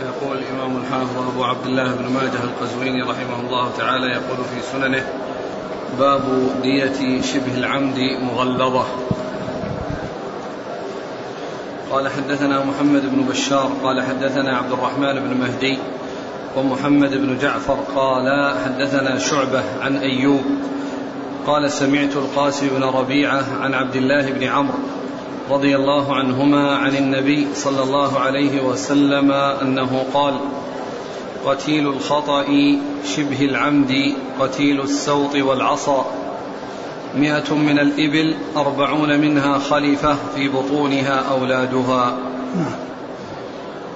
يقول الإمام الحافظ أبو عبد الله بن ماجه القزويني رحمه الله تعالى يقول في سننه باب دية شبه العمد مغلظة. قال حدثنا محمد بن بشار قال حدثنا عبد الرحمن بن مهدي ومحمد بن جعفر قال حدثنا شعبة عن أيوب قال سمعت القاسم بن ربيعة عن عبد الله بن عمرو رضي الله عنهما عن النبي صلى الله عليه وسلم أنه قال قتيل الخطأ شبه العمد قتيل السوط والعصا. مئة من الإبل أربعون منها خليفة في بطونها أولادها.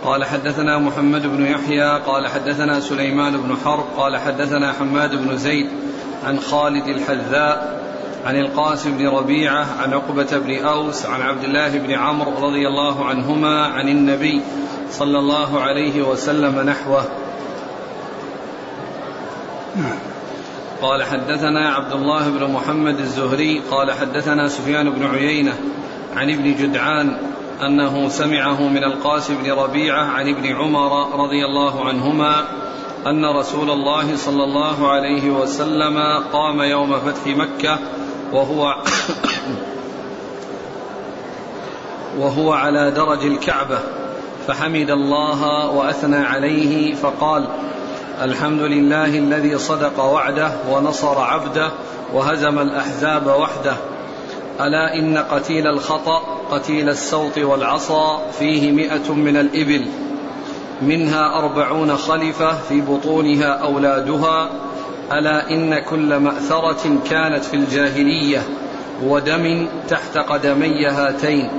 قال حدثنا محمد بن يحيى قال حدثنا سليمان بن حرب قال حدثنا حماد بن زيد عن خالد الحذاء عن القاسم بن ربيعة عن عقبة بن أوس عن عبد الله بن عمرو رضي الله عنهما عن النبي صلى الله عليه وسلم نحوه. قال حدثنا عبد الله بن محمد الزهري قال حدثنا سفيان بن عيينة عن ابن جدعان أنه سمعه من القاسم بن ربيعة عن ابن عمر رضي الله عنهما أن رسول الله صلى الله عليه وسلم قام يوم فتح مكة وهو وهو على درج الكعبة فحمد الله وأثنى عليه فقال الحمد لله الذي صدق وعده ونصر عبده وهزم الأحزاب وحده. ألا إن قتيل الخطأ قتيل السوط والعصا فيه مئة من الإبل منها أربعون خلفة في بطونها أولادها ألا إن كل مأثرة كانت في الجاهلية ودم تحت قدمي هاتين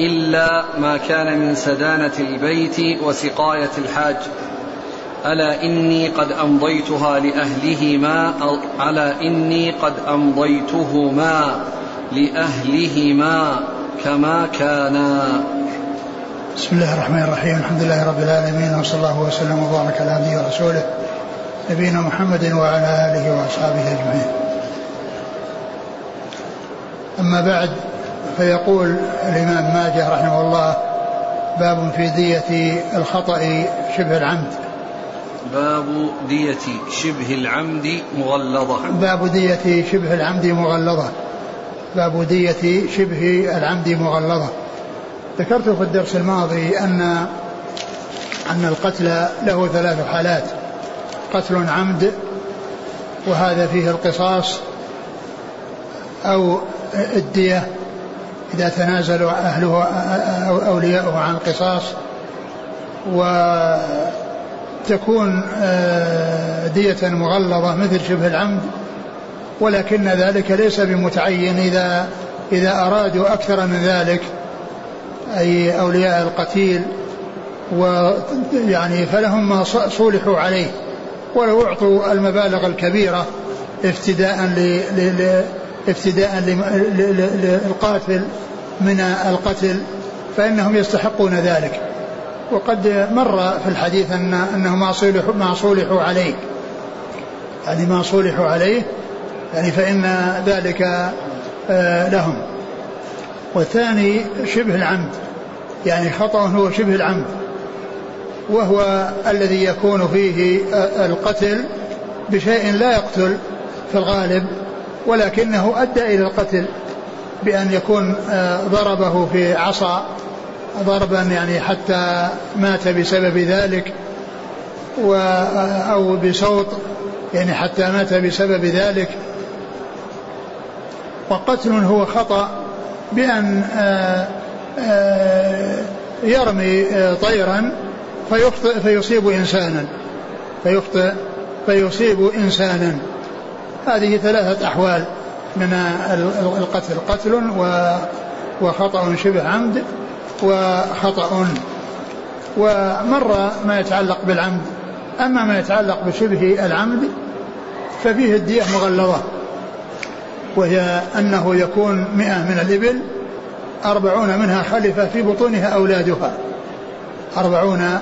إلا ما كان من سدانة البيت وسقاية الحاج. ألا إني قد أمضيتها لأهلهما ألا إني قد أمضيتهما لأهلهما كما كانا. بسم الله الرحمن الرحيم الحمد لله رب العالمين وصلى الله وسلم وبارك على عبده ورسوله. نبينا محمد وعلى آله وأصحابه أجمعين. أما بعد فيقول الإمام ماجه رحمه الله باب في دية الخطأ شبه العمد. باب دية شبه العمد مغلظة. باب دية شبه العمد مغلظة. باب دية شبه العمد مغلظة. ذكرت في الدرس الماضي أن أن القتل له ثلاث حالات. قتل عمد وهذا فيه القصاص أو الدية إذا تنازل أهله أو أولياؤه عن القصاص. وتكون آه، دية مغلظة مثل شبه العمد ولكن ذلك ليس بمتعين إذا إذا أرادوا أكثر من ذلك أي أولياء القتيل ويعني فلهم ما صولحوا عليه. ولو أعطوا المبالغ الكبيرة افتداء ل افتداء للقاتل من القتل فإنهم يستحقون ذلك. وقد مر في الحديث أن أنه ما صولحوا ما صولحوا عليه. يعني ما صولحوا عليه يعني فإن ذلك آه، لهم. والثاني شبه العمد يعني خطأ هو شبه العمد. وهو الذي يكون فيه القتل بشيء لا يقتل في الغالب ولكنه أدى إلى القتل بأن يكون ضربه في عصا ضربا يعني حتى مات بسبب ذلك أو بصوت يعني حتى مات بسبب ذلك. وقتل هو خطأ بأن يرمي طيرا فيخطئ فيصيب إنسانا. فيخطئ فيصيب إنسانا. هذه ثلاثة أحوال من القتل. قتل وخطأ شبه عمد وخطأ. ومر ما يتعلق بالعمد. أما ما يتعلق بشبه العمد ففيه الدية مغلظة وهي أنه يكون مئة من الإبل أربعون منها خلفة في بطونها أولادها. أربعون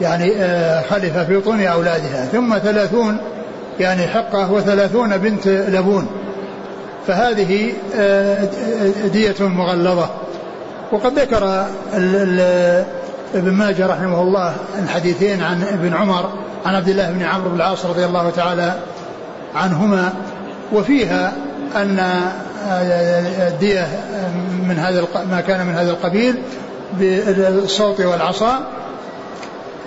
يعني آه، خلفة في بطون أولادها. ثم ثلاثون يعني حقة وثلاثون بنت لبون. فهذه آه، دية مغلظة. وقد ذكر ابن ماجه رحمه الله الحديثين عن ابن عمر عن عبد الله بن عمرو بن العاص رضي الله تعالى عنهما. وفيها أن الدية من هذا ما كان من هذا القبيل بالصوت والعصا.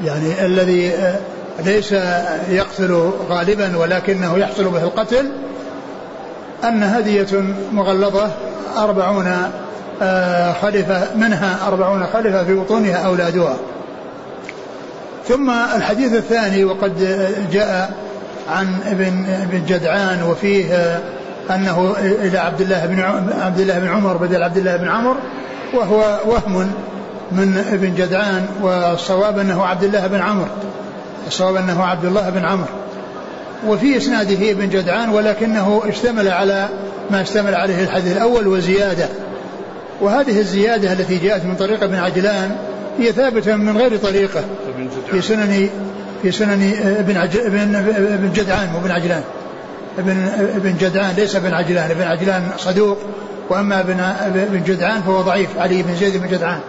يعني الذي ليس يقتل غالبا ولكنه يحصل به القتل أن هدية مغلظة أربعون آه، خلفة منها أربعون خلفة في بطونها أولادها. ثم الحديث الثاني وقد جاء عن ابن ابن جدعان وفيه أنه إلى عبد الله بن عبد الله بن عمر بدل عبد الله بن عمر وهو وهم من ابن جدعان والصواب أنه عبد الله بن عمرو. الصواب أنه عبد الله بن عمرو. وفي إسناده ابن جدعان ولكنه اشتمل على ما اشتمل عليه الحديث الأول وزيادة. وهذه الزيادة التي جاءت من طريق ابن عجلان هي ثابتة من غير طريقة. في سنن في سنن ابن. ابن ابن جدعان مو ابن عجلان. ابن ابن جدعان ليس ابن عجلان. ابن عجلان صدوق وأما ابن ابن جدعان فهو ضعيف. علي بن زيد بن جدعان.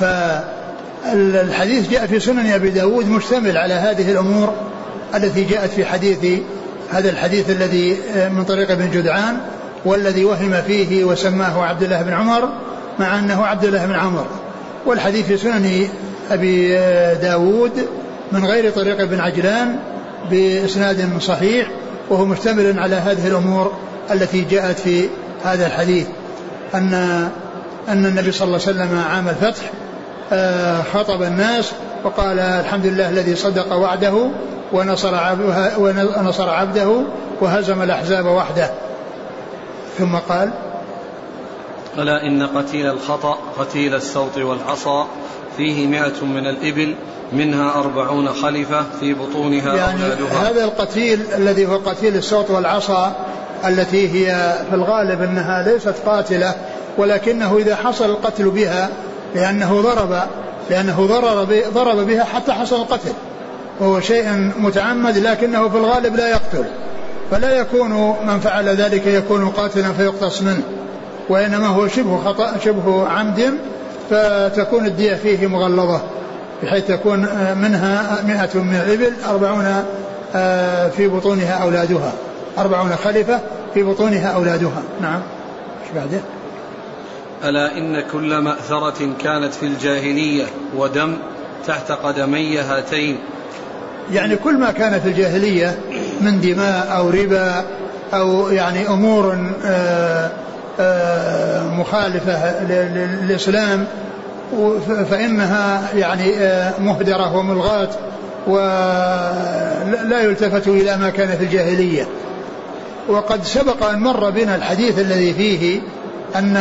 فالحديث جاء في سنن أبي داود مشتمل على هذه الأمور التي جاءت في حديث هذا الحديث الذي من طريق ابن جدعان والذي وهم فيه وسماه عبد الله بن عمر مع أنه عبد الله بن عمر. والحديث في سنن أبي داود من غير طريق ابن عجلان بإسناد صحيح وهو مشتمل على هذه الأمور التي جاءت في هذا الحديث. أن أن النبي صلى الله عليه وسلم عام الفتح آه، خطب الناس وقال الحمد لله الذي صدق وعده ونصر عبده, ونصر عبده وهزم الأحزاب وحده. ثم قال ألا إن قتيل الخطأ قتيل السوط والعصا فيه مئة من الإبل منها أربعون خلفة في بطونها يعني أولادها. هذا القتيل الذي هو قتيل السوط والعصا التي هي في الغالب أنها ليست قاتلة ولكنه إذا حصل القتل بها لأنه ضرب لأنه ضرب ضرب بها حتى حصل القتل وهو شيء متعمد لكنه في الغالب لا يقتل. فلا يكون من فعل ذلك يكون قاتلا فيقتص منه. وإنما هو شبه خطأ شبه عمد فتكون الدية فيه مغلظة بحيث تكون منها مئة من الإبل أربعون آه، في بطونها أولادها. أربعون خلفة في بطونها أولادها. نعم. إيش بعده؟ ألا إن كل مأثرة كانت في الجاهلية ودم تحت قدمي هاتين. يعني كل ما كان في الجاهلية من دماء أو ربا أو يعني أمور آه، آه، مخالفة للإسلام فإنها يعني آه، مهدرة وملغاة ولا يلتفت إلى ما كان في الجاهلية. وقد سبق أن مر بنا الحديث الذي فيه أن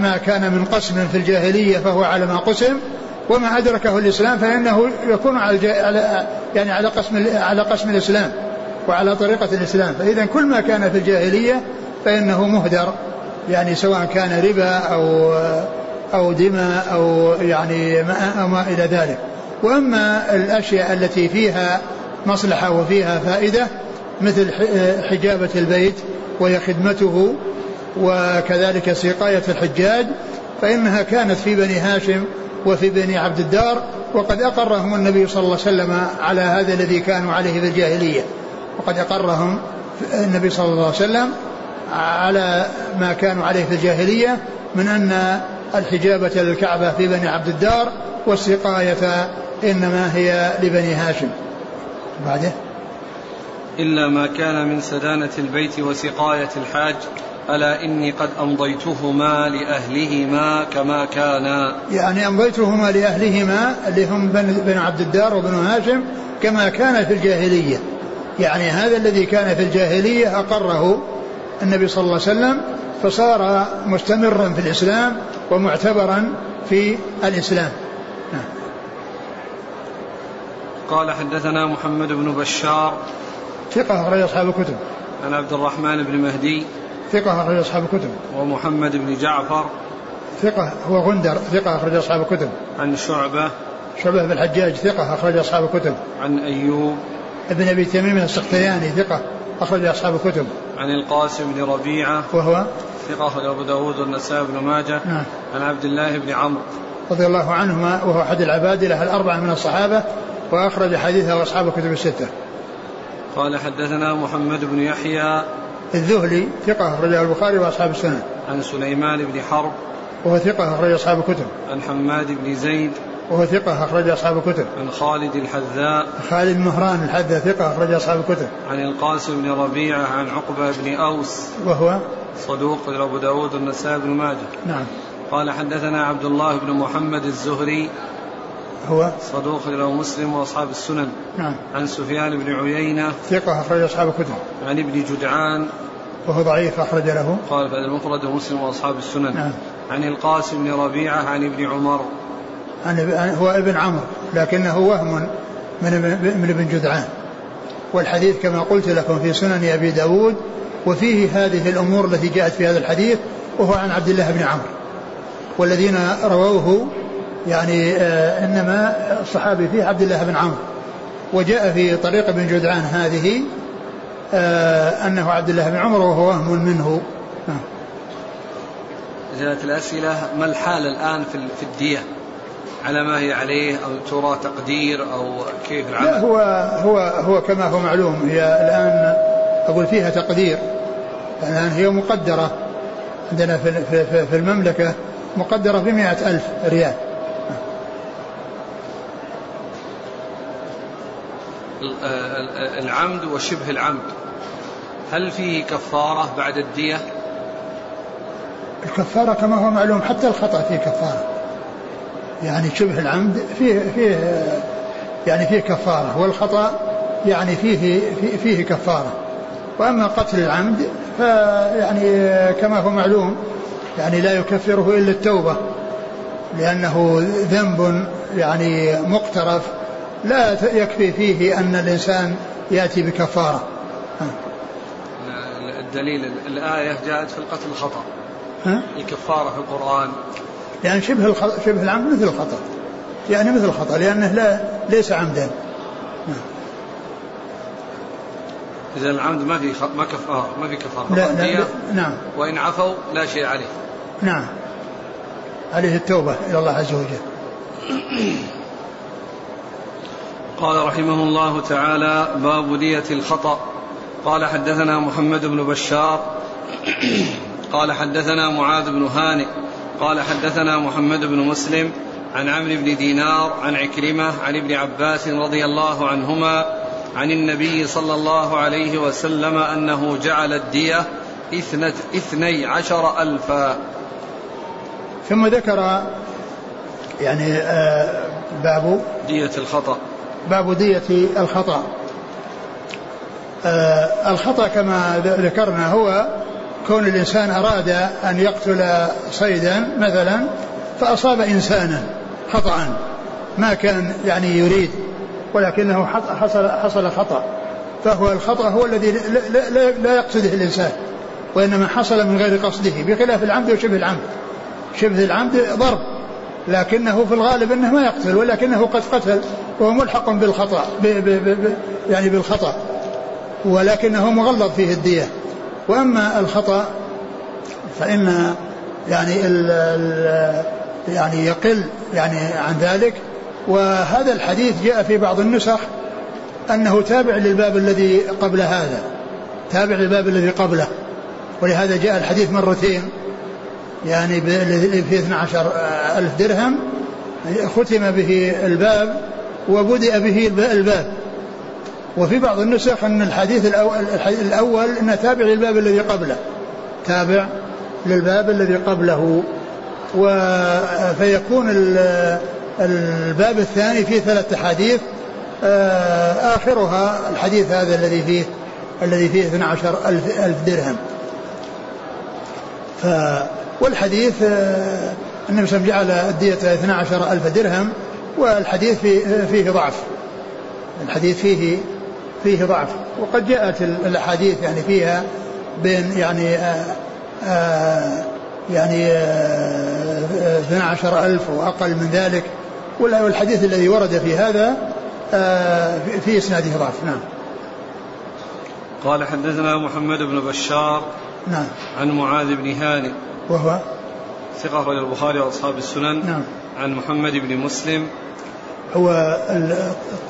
ما كان من قسم في الجاهلية فهو على ما قسم وما أدركه الإسلام فإنه يكون على يعني على قسم على قسم الإسلام وعلى طريقة الإسلام. فإذا كل ما كان في الجاهلية فإنه مهدر يعني سواء كان ربا أو أو دماء أو يعني ما, أو ما إلى ذلك. وأما الأشياء التي فيها مصلحة وفيها فائدة مثل حجابة البيت وهي خدمته وكذلك سقاية الحجاج فإنها كانت في بني هاشم وفي بني عبد الدار وقد أقرهم النبي صلى الله عليه وسلم على هذا الذي كانوا عليه في الجاهلية. وقد أقرهم النبي صلى الله عليه وسلم على ما كانوا عليه في الجاهلية من أن الحجابة للكعبة في بني عبد الدار والسقاية إنما هي لبني هاشم. بعده. إلا ما كان من سدانة البيت وسقاية الحاج ألا إني قد أمضيتهما لأهلهما كما كانا. يعني أمضيتهما لأهلهما اللي هم بن عبد الدار وبن هاشم كما كان في الجاهلية. يعني هذا الذي كان في الجاهلية أقره النبي صلى الله عليه وسلم فصار مستمرا في الإسلام ومعتبرا في الإسلام. نعم. قال حدثنا محمد بن بشار. ثقة أخرج أصحاب الكتب. عن عبد الرحمن بن مهدي. ثقة أخرج أصحاب الكتب. ومحمد بن جعفر. ثقة هو غندر ثقة أخرج أصحاب الكتب. عن شعبة. شعبة بن الحجاج ثقة أخرج أصحاب الكتب. عن أيوب. ابن أبي تميم السختياني ثقة أخرج أصحاب الكتب. عن القاسم بن ربيعة. وهو؟ ثقة أخرج أبو داود والنسائي بن ماجة. نعم. عن عبد الله بن عمرو. رضي الله عنهما وهو أحد العبادلة الأربعة من الصحابة وأخرج حديثه أصحاب الكتب الستة. قال حدثنا محمد بن يحيى. الذهلي ثقة أخرجه البخاري وأصحاب السنة. عن سليمان بن حرب. وهو ثقة أخرج أصحاب الكتب. عن حماد بن زيد. وهو ثقة أخرج أصحاب الكتب. عن خالد الحذاء. خالد مهران الحذاء ثقة أخرج أصحاب الكتب. عن القاسم بن ربيعة عن عقبة بن أوس. وهو صدوق أبو داود النسائي بن ماجه. نعم. قال حدثنا عبد الله بن محمد الزهري هو صدوق له مسلم وأصحاب السنن. نعم. عن سفيان بن عيينة. ثقة أخرج أصحاب الكتب. عن ابن جدعان. وهو ضعيف أخرج له. قال في المفرد ومسلم وأصحاب السنن. نعم. عن القاسم بن ربيعة عن ابن عمر. عن هو ابن عمرو لكنه وهم من من ابن جدعان. والحديث كما قلت لكم في سنن أبي داود وفيه هذه الأمور التي جاءت في هذا الحديث وهو عن عبد الله بن عمرو. والذين رووه يعني آه إنما الصحابي فيه عبد الله بن عمرو وجاء في طريق ابن جدعان هذه آه أنه عبد الله بن عمر وهو وهم منه نعم. جاءت الأسئلة ما الحال الآن في في الدية؟ على ما هي عليه أو ترى تقدير أو كيف العمل؟ لا هو هو هو كما هو معلوم هي الآن أقول فيها تقدير الآن هي مقدرة عندنا في في, في المملكة مقدرة بمئة ألف ريال العمد وشبه العمد. هل فيه كفارة بعد الدية؟ الكفارة كما هو معلوم حتى الخطأ فيه كفارة. يعني شبه العمد فيه فيه يعني فيه كفارة والخطأ يعني فيه فيه, فيه كفارة. وأما قتل العمد فيعني كما هو معلوم يعني لا يكفره إلا التوبة لأنه ذنب يعني مقترف. لا يكفي فيه أن الإنسان يأتي بكفارة. الدليل الآية جاءت في القتل الخطأ. ها؟ الكفارة في القرآن. يعني شبه شبه العمد مثل الخطأ. يعني مثل الخطأ لأنه لا ليس عمدا. إذا العمد ما في ما كفارة ما في كفارة. لا, لا, لا نعم. وإن عفوا لا شيء عليه. نعم. عليه التوبة إلى الله عز وجل. قال رحمه الله تعالى باب دية الخطأ قال حدثنا محمد بن بشار قال حدثنا معاذ بن هانئ قال حدثنا محمد بن مسلم عن عمرو بن دينار عن عكرمة عن ابن عباس رضي الله عنهما عن النبي صلى الله عليه وسلم أنه جعل الدية اثني عشر ألفا. ثم ذكر يعني آه باب دية الخطأ. باب دية الخطأ. آه الخطأ كما ذكرنا هو كون الإنسان أراد أن يقتل صيدا مثلا فأصاب إنسانا خطأ ما كان يعني يريد ولكنه حصل حصل خطأ. فهو الخطأ هو الذي لا, لا, لا يقصده الإنسان وإنما حصل من غير قصده بخلاف العمد وشبه العمد. شبه العمد ضرب لكنه في الغالب إنه ما يقتل ولكنه قد قتل وهو ملحق بالخطأ ب ب ب يعني بالخطأ ولكنه مغلظ فيه الدية. وأما الخطأ فإن يعني ال ال يعني يقل يعني عن ذلك. وهذا الحديث جاء في بعض النسخ أنه تابع للباب الذي قبل هذا تابع للباب الذي قبله. ولهذا جاء الحديث مرتين. يعني في 12 ألف درهم ختم به الباب وبدأ به الباب. وفي بعض النسخ أن الحديث الأول, الأول أنه تابع للباب الذي قبله. تابع للباب الذي قبله. فيكون الباب الثاني فيه ثلاث أحاديث. آخرها الحديث هذا الذي فيه الذي فيه 12 ألف, ألف درهم. ف والحديث النبي صلى الله عليه وسلم جعل الدية 12 ألف درهم والحديث فيه, فيه ضعف. الحديث فيه فيه ضعف. وقد جاءت الأحاديث يعني فيها بين يعني آآ آآ يعني آآ 12 ألف وأقل من ذلك. والحديث الذي ورد في هذا في إسناده ضعف. نعم. قال حدثنا محمد بن بشار نعم. عن معاذ بن هانئ وهو ثقة أخرج البخاري وأصحاب السنن نعم. عن محمد بن مسلم. هو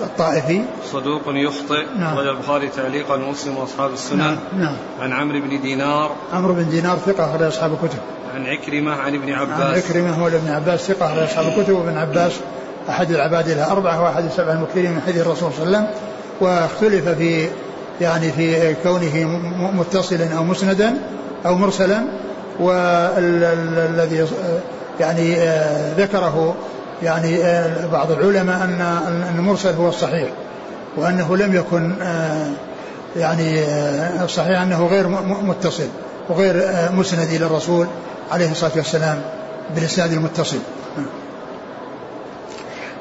الطائفي. صدوق يخطئ. نعم. رجل البخاري تعليقا ومسلم وأصحاب السنن نعم, نعم. عن عمرو بن دينار. عمرو بن دينار ثقة أخرج أصحاب الكتب. عن عكرمة عن ابن عباس. عن عكرمة هو ابن عباس ثقة أخرج أصحاب الكتب. وابن عباس أحد العباد الأربعة وأحد السبع المكثرين من حديث الرسول صلى الله عليه وسلم. واختلف في يعني في كونه متصلا أو مسندا أو مرسلا. والذي يعني آه، ذكره يعني آه، بعض العلماء أن المرسل هو الصحيح وأنه لم يكن آه، يعني الصحيح أنه غير متصل وغير مسند إلى الرسول عليه الصلاة والسلام بالإسناد المتصل.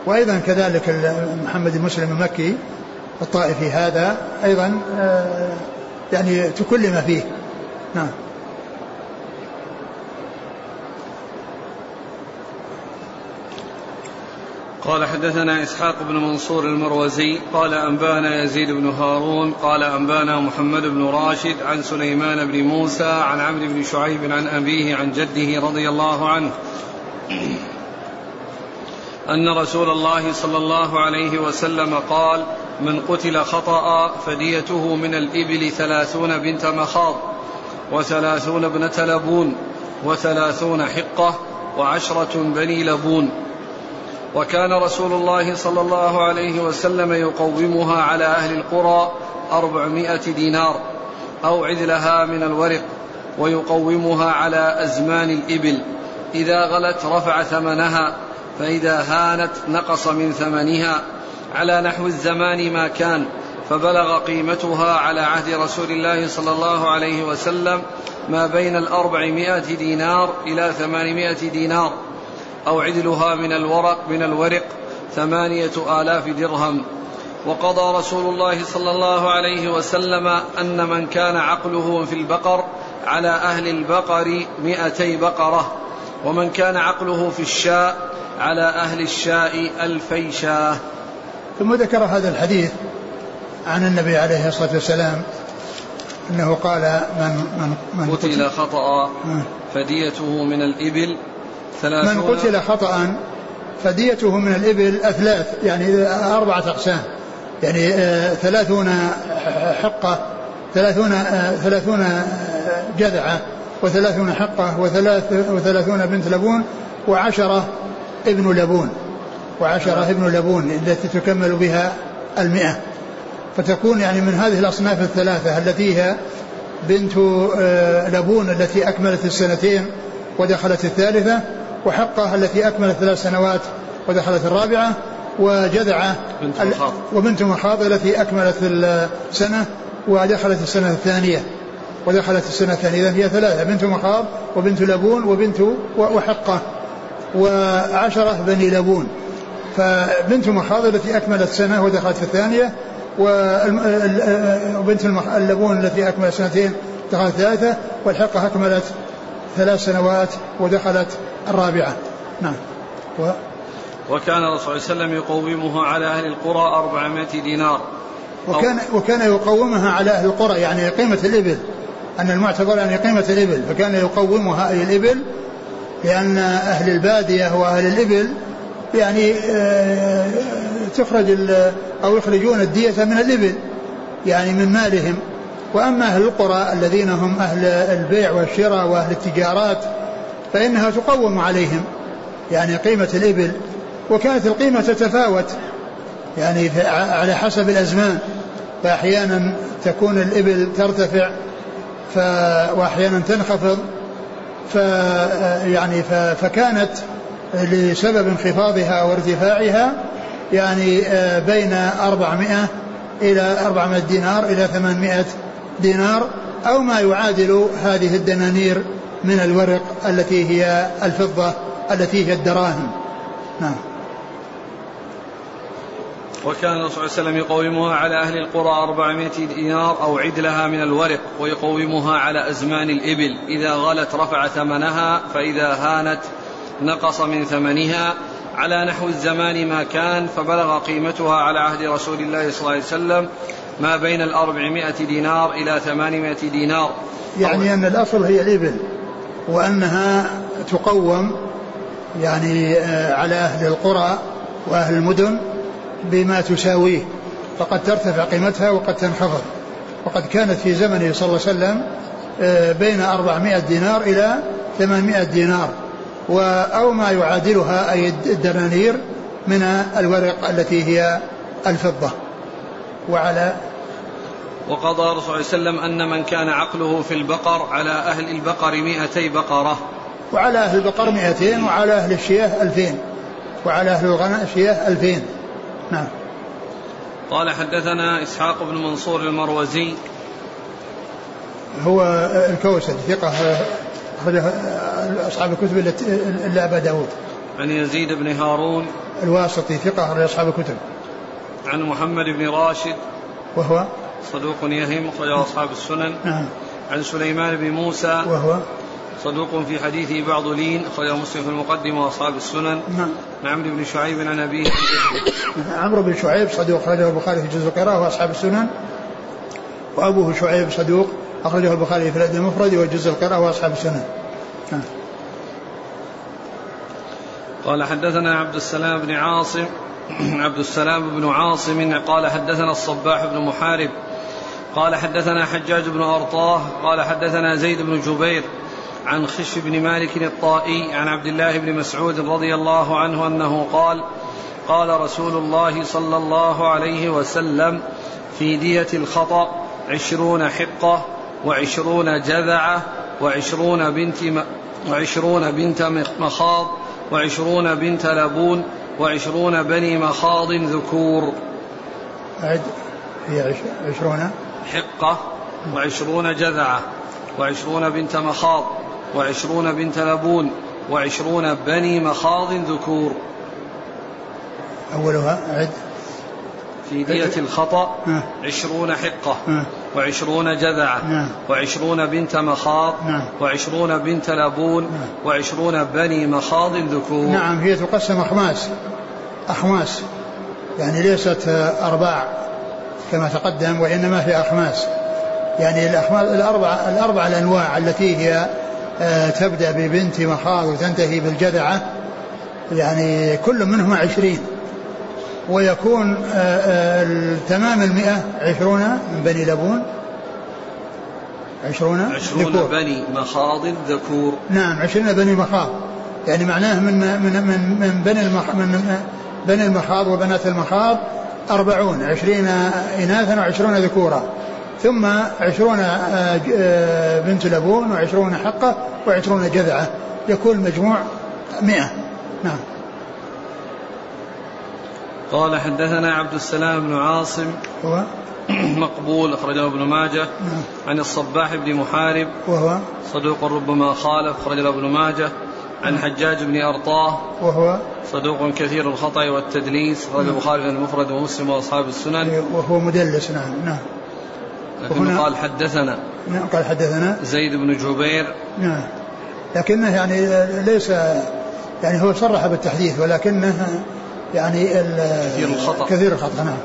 وأيضا كذلك محمد المسلم المكي الطائفي هذا أيضا يعني تكلم فيه. نعم. قال حدثنا إسحاق بن منصور المروزي قال أنبانا يزيد بن هارون قال أنبانا محمد بن راشد عن سليمان بن موسى عن عمرو بن شعيب عن أبيه عن جده رضي الله عنه أن رسول الله صلى الله عليه وسلم قال من قتل خطأ فديته من الإبل ثلاثون بنت مخاض وثلاثون ابنة لبون وثلاثون حقة وعشرة بني لبون وكان رسول الله صلى الله عليه وسلم يقومها على أهل القرى أربعمائة دينار أو عدلها من الورق ويقومها على أزمان الإبل. إذا غلت رفع ثمنها فإذا هانت نقص من ثمنها. على نحو الزمان ما كان فبلغ قيمتها على عهد رسول الله صلى الله عليه وسلم ما بين الأربعمائة دينار إلى ثمانمائة دينار. أو عدلها من الورق من الورق ثمانية آلاف درهم. وقضى رسول الله صلى الله عليه وسلم أن من كان عقله في البقر على أهل البقر مئتي بقرة ومن كان عقله في الشاء على أهل الشاء ألفي شاة. ثم ذكر هذا الحديث عن النبي عليه الصلاة والسلام أنه قال من من من قتل خطأ فديته من الإبل من قتل خطأ فديته من الإبل أثلاث يعني أربعة أقسام. يعني آه، ثلاثون حقة ثلاثون آه، ثلاثون آه، جذعة وثلاثون حقة وثلاث وثلاثون بنت لبون وعشرة ابن لبون. وعشرة ابن لبون التي تكمل بها المئة. فتكون يعني من هذه الأصناف الثلاثة التي هي بنت لبون التي أكملت السنتين ودخلت الثالثة وحقه التي أكملت ثلاث سنوات ودخلت الرابعة وجذعة بنت مخاض. وبنت مخاض التي أكملت السنة ودخلت السنة الثانية. ودخلت السنة الثانية. إذا هي ثلاثة بنت مخاض وبنت لبون وبنت وحقة. وعشرة بني لبون. فبنت مخاض التي أكملت سنة ودخلت في الثانية وبنت اللبون التي أكملت سنتين دخلت ثلاثة والحقة أكملت ثلاث سنوات ودخلت الرابعة. نعم. و وكان الرسول صلى الله عليه وسلم يقومها على أهل القرى أربعمائة دينار. وكان وكان يقومها على أهل القرى يعني قيمة الإبل. أن المعتبر يعني قيمة الإبل. فكان يقومها أي الإبل لأن أهل البادية وأهل الإبل يعني آه، تخرج أو يخرجون الدية من الإبل يعني من مالهم. وأما أهل القرى الذين هم أهل البيع والشراء وأهل التجارات فإنها تقوم عليهم يعني قيمة الإبل. وكانت القيمة تتفاوت يعني على حسب الأزمان. فأحيانا تكون الإبل ترتفع ف وأحيانا تنخفض. ف يعني ف فكانت لسبب انخفاضها وارتفاعها يعني آه، بين 400 إلى 400 دينار إلى 800 دينار أو ما يعادل هذه الدنانير من الورق التي هي الفضة التي هي الدراهم. نعم. وكان الرسول صلى الله عليه وسلم يقومها على أهل القرى أربعمائة دينار أو عدلها من الورق ويقومها على أزمان الإبل. إذا غلت رفع ثمنها فإذا هانت نقص من ثمنها. على نحو الزمان ما كان فبلغ قيمتها على عهد رسول الله صلى الله عليه وسلم ما بين الأربعمائة دينار إلى ثمانمائة دينار. يعني أن الأصل هي الإبل وأنها تقوم يعني آه، على أهل القرى وأهل المدن بما تساويه فقد ترتفع قيمتها وقد تنخفض. وقد كانت في زمنه صلى الله عليه وسلم آه، بين 400 دينار إلى 800 دينار. أو ما يعادلها أي الدنانير من الورق التي هي الفضة. وعلى وقضى رسول الله صلى الله عليه وسلم أن من كان عقله في البقر على أهل البقر مئتي بقرة. وعلى أهل البقر مئتين وعلى أهل الشياه ألفين. وعلى أهل الغنم الشياه ألفين. نعم. قال حدثنا إسحاق بن منصور المروزي. هو الكوسج ثقة أخرجه أصحاب الكتب إلا أبا داود. عن يزيد بن هارون. الواسطي ثقة أخرج أصحاب الكتب. عن محمد بن راشد. وهو؟ صدوق يهم أخرجه أصحاب السنن. نعم. عن سليمان بن موسى. وهو؟ صدوق في حديثه بعض لين أخرجه مسلم في المقدمة وأصحاب السنن. نعم. عن عمرو بن شعيب عن أبيه. عمرو بن شعيب صدوق أخرجه البخاري في جزء القراءة وأصحاب السنن. وأبوه شعيب صدوق أخرجه البخاري في الأدب المفرد وجزء القراءة وأصحاب السنن. نعم. قال حدثنا عبد السلام بن عاصم. عبد السلام بن عاصم قال حدثنا الصباح بن محارب قال حدثنا حجاج بن أرطاه قال حدثنا زيد بن جبير عن خش بن مالك الطائي عن عبد الله بن مسعود رضي الله عنه أنه قال قال رسول الله صلى الله عليه وسلم في دية الخطأ عشرون حقة وعشرون جذعة وعشرون بنت وعشرون بنت مخاض وعشرون بنت لبون وعشرون بني مخاض ذكور. عد هي عشرون؟ حقة وعشرون جذعة وعشرون بنت مخاض وعشرون بنت لبون وعشرون بني مخاض ذكور. أولها عد. في دية الخطأ عشرون حقة. وعشرون جذعة نعم. وعشرون بنت مخاض نعم. وعشرون بنت لبون وعشرون بني مخاض ذكور نعم هي تقسم أخماس أخماس يعني ليست أرباع كما تقدم وإنما هي أخماس يعني الأخماس الأربع الأربع الأنواع التي هي آه، تبدأ ببنت مخاض وتنتهي بالجذعة. يعني كل منهما عشرين. ويكون آه، آه، تمام المئة عشرون من بني لبون. عشرون عشرون ذكور. بني مخاض ذكور. نعم عشرون بني مخاض. يعني معناه من من من من بني المخ من بني المخاض وبنات المخاض أربعون عشرين إناثا وعشرون ذكورا. ثم عشرون آه، بنت لبون وعشرون حقة وعشرون جذعة. يكون المجموع مئة. نعم. قال حدثنا عبد السلام بن عاصم هو؟ مقبول أخرجه ابن ماجه. نعم. عن الصباح بن محارب. وهو؟ صدوق ربما خالف أخرجه ابن ماجه. عن حجاج بن أرطاه. وهو؟ صدوق كثير الخطأ والتدليس. أخرج نعم. البخاري المفرد ومسلم وأصحاب السنن. إيه، وهو مدلس نعم نعم. لكنه قال حدثنا. نعم قال حدثنا. زيد بن جبير. نعم. لكنه يعني ليس يعني هو صرح بالتحديث ولكنه يعني كثير الخطأ. كثير الخطأ نعم.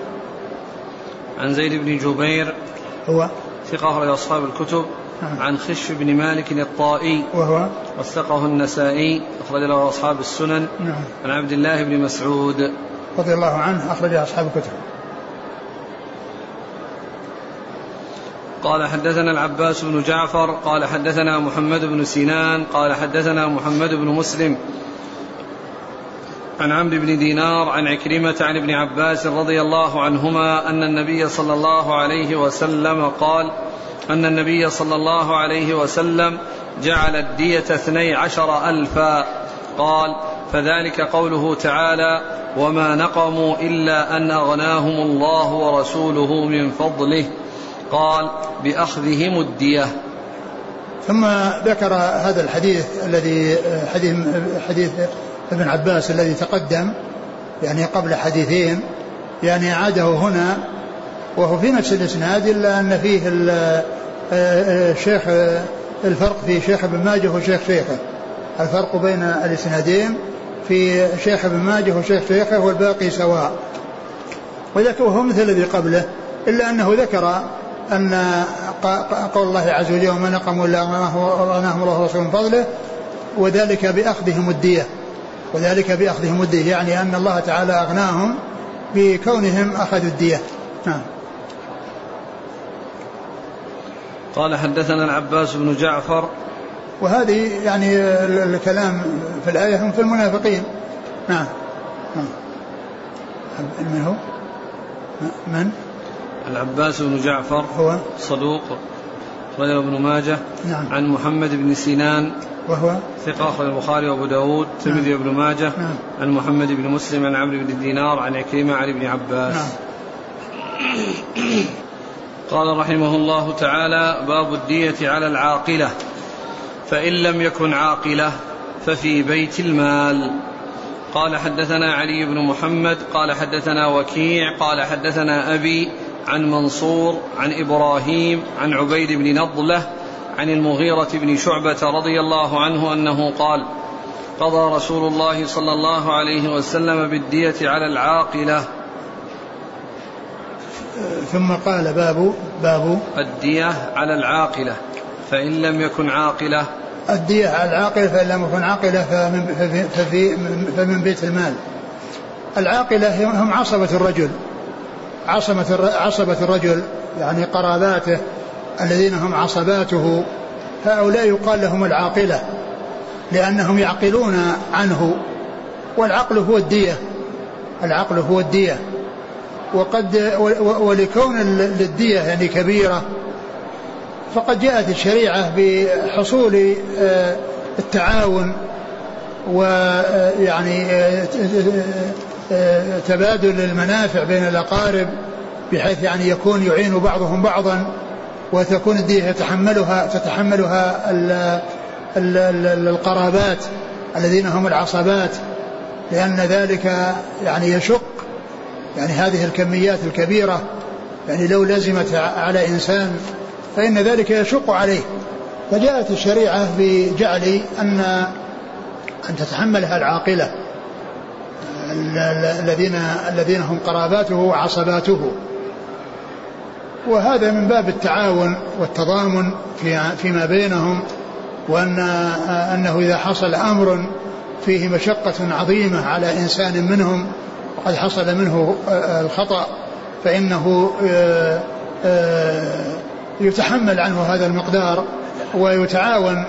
عن زيد بن جبير هو؟ ثقة أخرج أصحاب الكتب. نعم. عن خش بن مالك الطائي وهو؟ وثقه النسائي أخرج له أصحاب السنن. نعم. عن عبد الله بن مسعود. رضي الله عنه أخرج أصحاب الكتب. قال حدثنا العباس بن جعفر قال حدثنا محمد بن سنان قال حدثنا محمد بن مسلم. عن عمرو بن دينار عن عكرمة عن ابن عباس رضي الله عنهما أن النبي صلى الله عليه وسلم قال أن النبي صلى الله عليه وسلم جعل الدية اثني عشر ألفا. قال فذلك قوله تعالى وما نقموا إلا أن أغناهم الله ورسوله من فضله. قال بأخذهم الدية. ثم ذكر هذا الحديث الذي حديث حديث ابن عباس الذي تقدم يعني قبل حديثين يعني عاده هنا وهو في نفس الإسناد إلا أن فيه الشيخ الفرق في شيخ ابن ماجه وشيخ شيخه. الفرق بين الإسنادين في شيخ ابن ماجه وشيخ شيخه والباقي سواء. وذكر وهو مثل الذي قبله إلا أنه ذكر أن قول الله عز وجل وما نقموا ما هو الله ورسوله من فضله. وذلك بأخذهم الدية. وذلك بأخذهم الدية يعني أن الله تعالى أغناهم بكونهم أخذوا الدية. نعم. قال حدثنا العباس بن جعفر. وهذه يعني الكلام في الآية هم في المنافقين. نعم, نعم. من هو؟ من؟ العباس بن جعفر. هو. صدوق. أخرجه ابن ماجه. نعم. عن محمد بن سنان وهو ثقة أخرج البخاري وأبو داود الترمذي نعم. وابن ماجه نعم. عن محمد بن مسلم عن عمرو بن دينار عن عكرمة عن ابن عباس. نعم. قال رحمه الله تعالى باب الدية على العاقلة. فإن لم يكن عاقلة ففي بيت المال. قال حدثنا علي بن محمد قال حدثنا وكيع قال حدثنا أبي عن منصور عن إبراهيم عن عبيد بن نضلة عن المغيرة بن شعبة رضي الله عنه أنه قال قضى رسول الله صلى الله عليه وسلم بالدية على العاقلة. ثم قال باب باب الدية على العاقلة فإن لم يكن عاقلة. الدية على العاقلة فإن لم يكن عاقلة فمن, ففي فمن بيت المال. العاقلة هم عصبة الرجل عصبة عصبة الرجل يعني قراباته الذين هم عصباته هؤلاء يقال لهم العاقلة لأنهم يعقلون عنه والعقل هو الدية العقل هو الدية. وقد ولكون الدية يعني كبيرة فقد جاءت الشريعة بحصول آه، التعاون ويعني آه، آه، تبادل المنافع بين الأقارب بحيث يعني يكون يعين بعضهم بعضا. وتكون الدية يتحملها تتحملها القرابات الذين هم العصبات لأن ذلك يعني يشق يعني هذه الكميات الكبيرة يعني لو لزمت على إنسان فإن ذلك يشق عليه. فجاءت الشريعة بجعل أن أن تتحملها العاقلة الذين الذين هم قراباته وعصباته. وهذا من باب التعاون والتضامن فيما بينهم وأن أنه إذا حصل أمر فيه مشقة عظيمة على إنسان منهم وقد حصل منه الخطأ فإنه يتحمل عنه هذا المقدار ويتعاون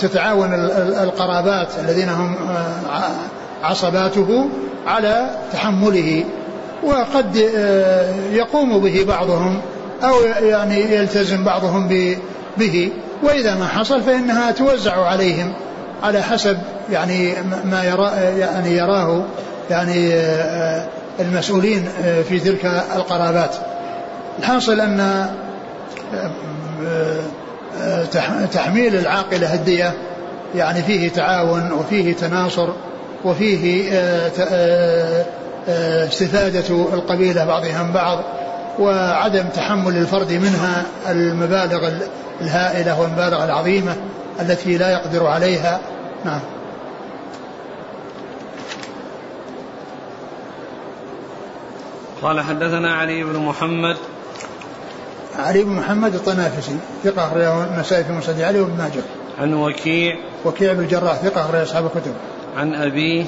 تتعاون القرابات الذين هم عصباته على تحمله وقد يقوم به بعضهم أو يعني يلتزم بعضهم به. وإذا ما حصل فإنها توزع عليهم على حسب يعني ما يرى يعني يراه يعني المسؤولين في تلك القرابات. الحاصل أن تحميل العاقلة الدية يعني فيه تعاون وفيه تناصر وفيه استفادة القبيلة بعضها من بعض. وعدم تحمل الفرد منها المبالغ الهائلة والمبالغ العظيمة التي لا يقدر عليها. نعم. قال حدثنا علي بن محمد. علي بن محمد الطنافسي ثقة أخرجه النسائي في مسند علي وابن ماجه. عن وكيع. وكيع بن الجراح ثقة أخرج أصحاب الكتب. عن أبيه.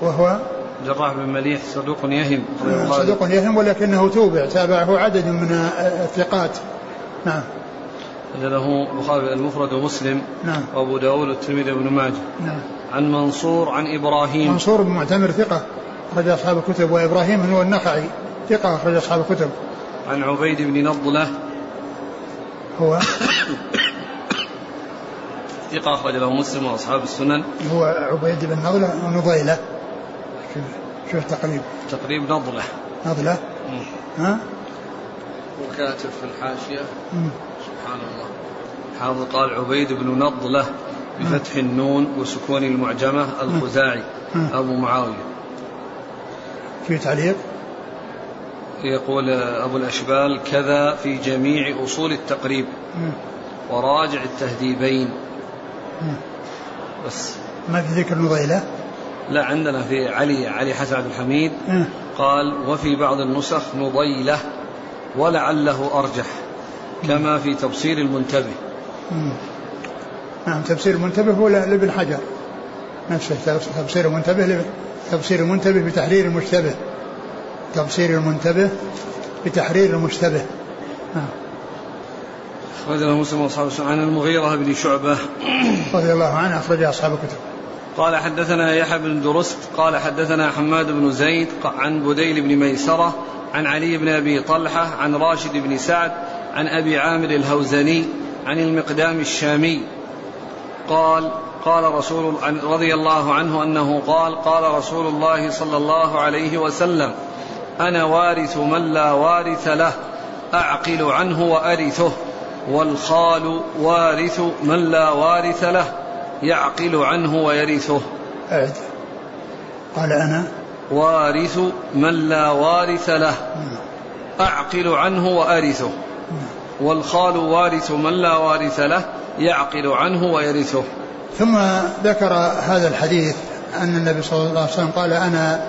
وهو جراح بن مليح صدوق يهم. صدوق يهم ولكنه توبع تابعه عدد من الثقات. نعم. له البخاري المفرد ومسلم نعم. وأبو داود والترمذي وابن ماجه. نعم. عن منصور عن إبراهيم. منصور بن معتمر ثقة أخرج أصحاب الكتب وإبراهيم هو النخعي ثقة أخرج أصحاب الكتب. عن عبيد بن نضلة. هو؟ ثقة أخرج له مسلم وأصحاب السنن. هو عبيد بن نضلة ونضيلة. شوف شوف تقريب؟ تقريب نضلة نضلة. ها؟ وكاتب في الحاشية. مم. سبحان الله. حافظ قال عبيد بن نضلة بفتح النون وسكون المعجمة الخزاعي. أبو معاوية. في تعليق؟ يقول أبو الأشبال كذا في جميع أصول التقريب. وراجع التهذيبين. بس. ما في ذكر نضيلة لا عندنا في علي علي حسن عبد الحميد. مم. قال وفي بعض النسخ نضيلة ولعله أرجح كما في تبصير المنتبه. مم. نعم تفسير المنتبه هو لابن حجر نفسه تبصير المنتبه تبصير المنتبه بتحرير المشتبه. تبصير المنتبه بتحرير المشتبه. نعم أخرجه مسلم وأصحاب عن المغيرة بن شعبة. رضي الله عنه أخرج أصحاب الكتب. قال حدثنا يحيى بن درست قال حدثنا حماد بن زيد عن بديل بن ميسرة عن علي بن أبي طلحة عن راشد بن سعد عن أبي عامر الهوزني عن المقدام الشامي. قال قال رسول رضي الله عنه أنه قال قال رسول الله صلى الله عليه وسلم أنا وارث من لا وارث له أعقل عنه وأرثه والخال وارث من لا وارث له. يعقل عنه ويرثه. أعد قال أنا. وارث من لا وارث له. أعقل عنه وأرثه. والخال وارث من لا وارث له يعقل عنه ويرثه. ثم ذكر هذا الحديث أن النبي صلى الله عليه وسلم قال أنا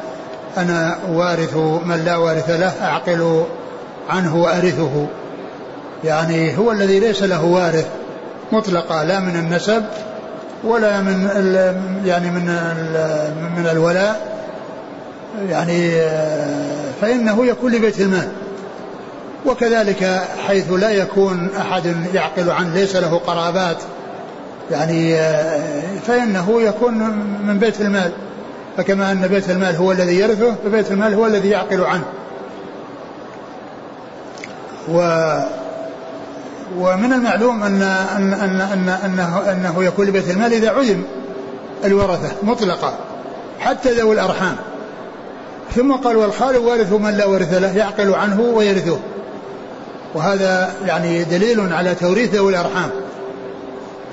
أنا وارث من لا وارث له أعقل عنه وأرثه. يعني هو الذي ليس له وارث مطلقا لا من النسب ولا من يعني من من الولاء. يعني فإنه يكون لبيت المال. وكذلك حيث لا يكون أحد يعقل عنه ليس له قرابات يعني فإنه يكون من بيت المال. فكما أن بيت المال هو الذي يرثه فبيت المال هو الذي يعقل عنه. و ومن المعلوم أن أن أن أن أنه, أنه يكون لبيت المال إذا علم الورثة مطلقا حتى ذوي الأرحام. ثم قال والخال وارث من لا ورث له يعقل عنه ويرثه. وهذا يعني دليل على توريث ذوي الأرحام.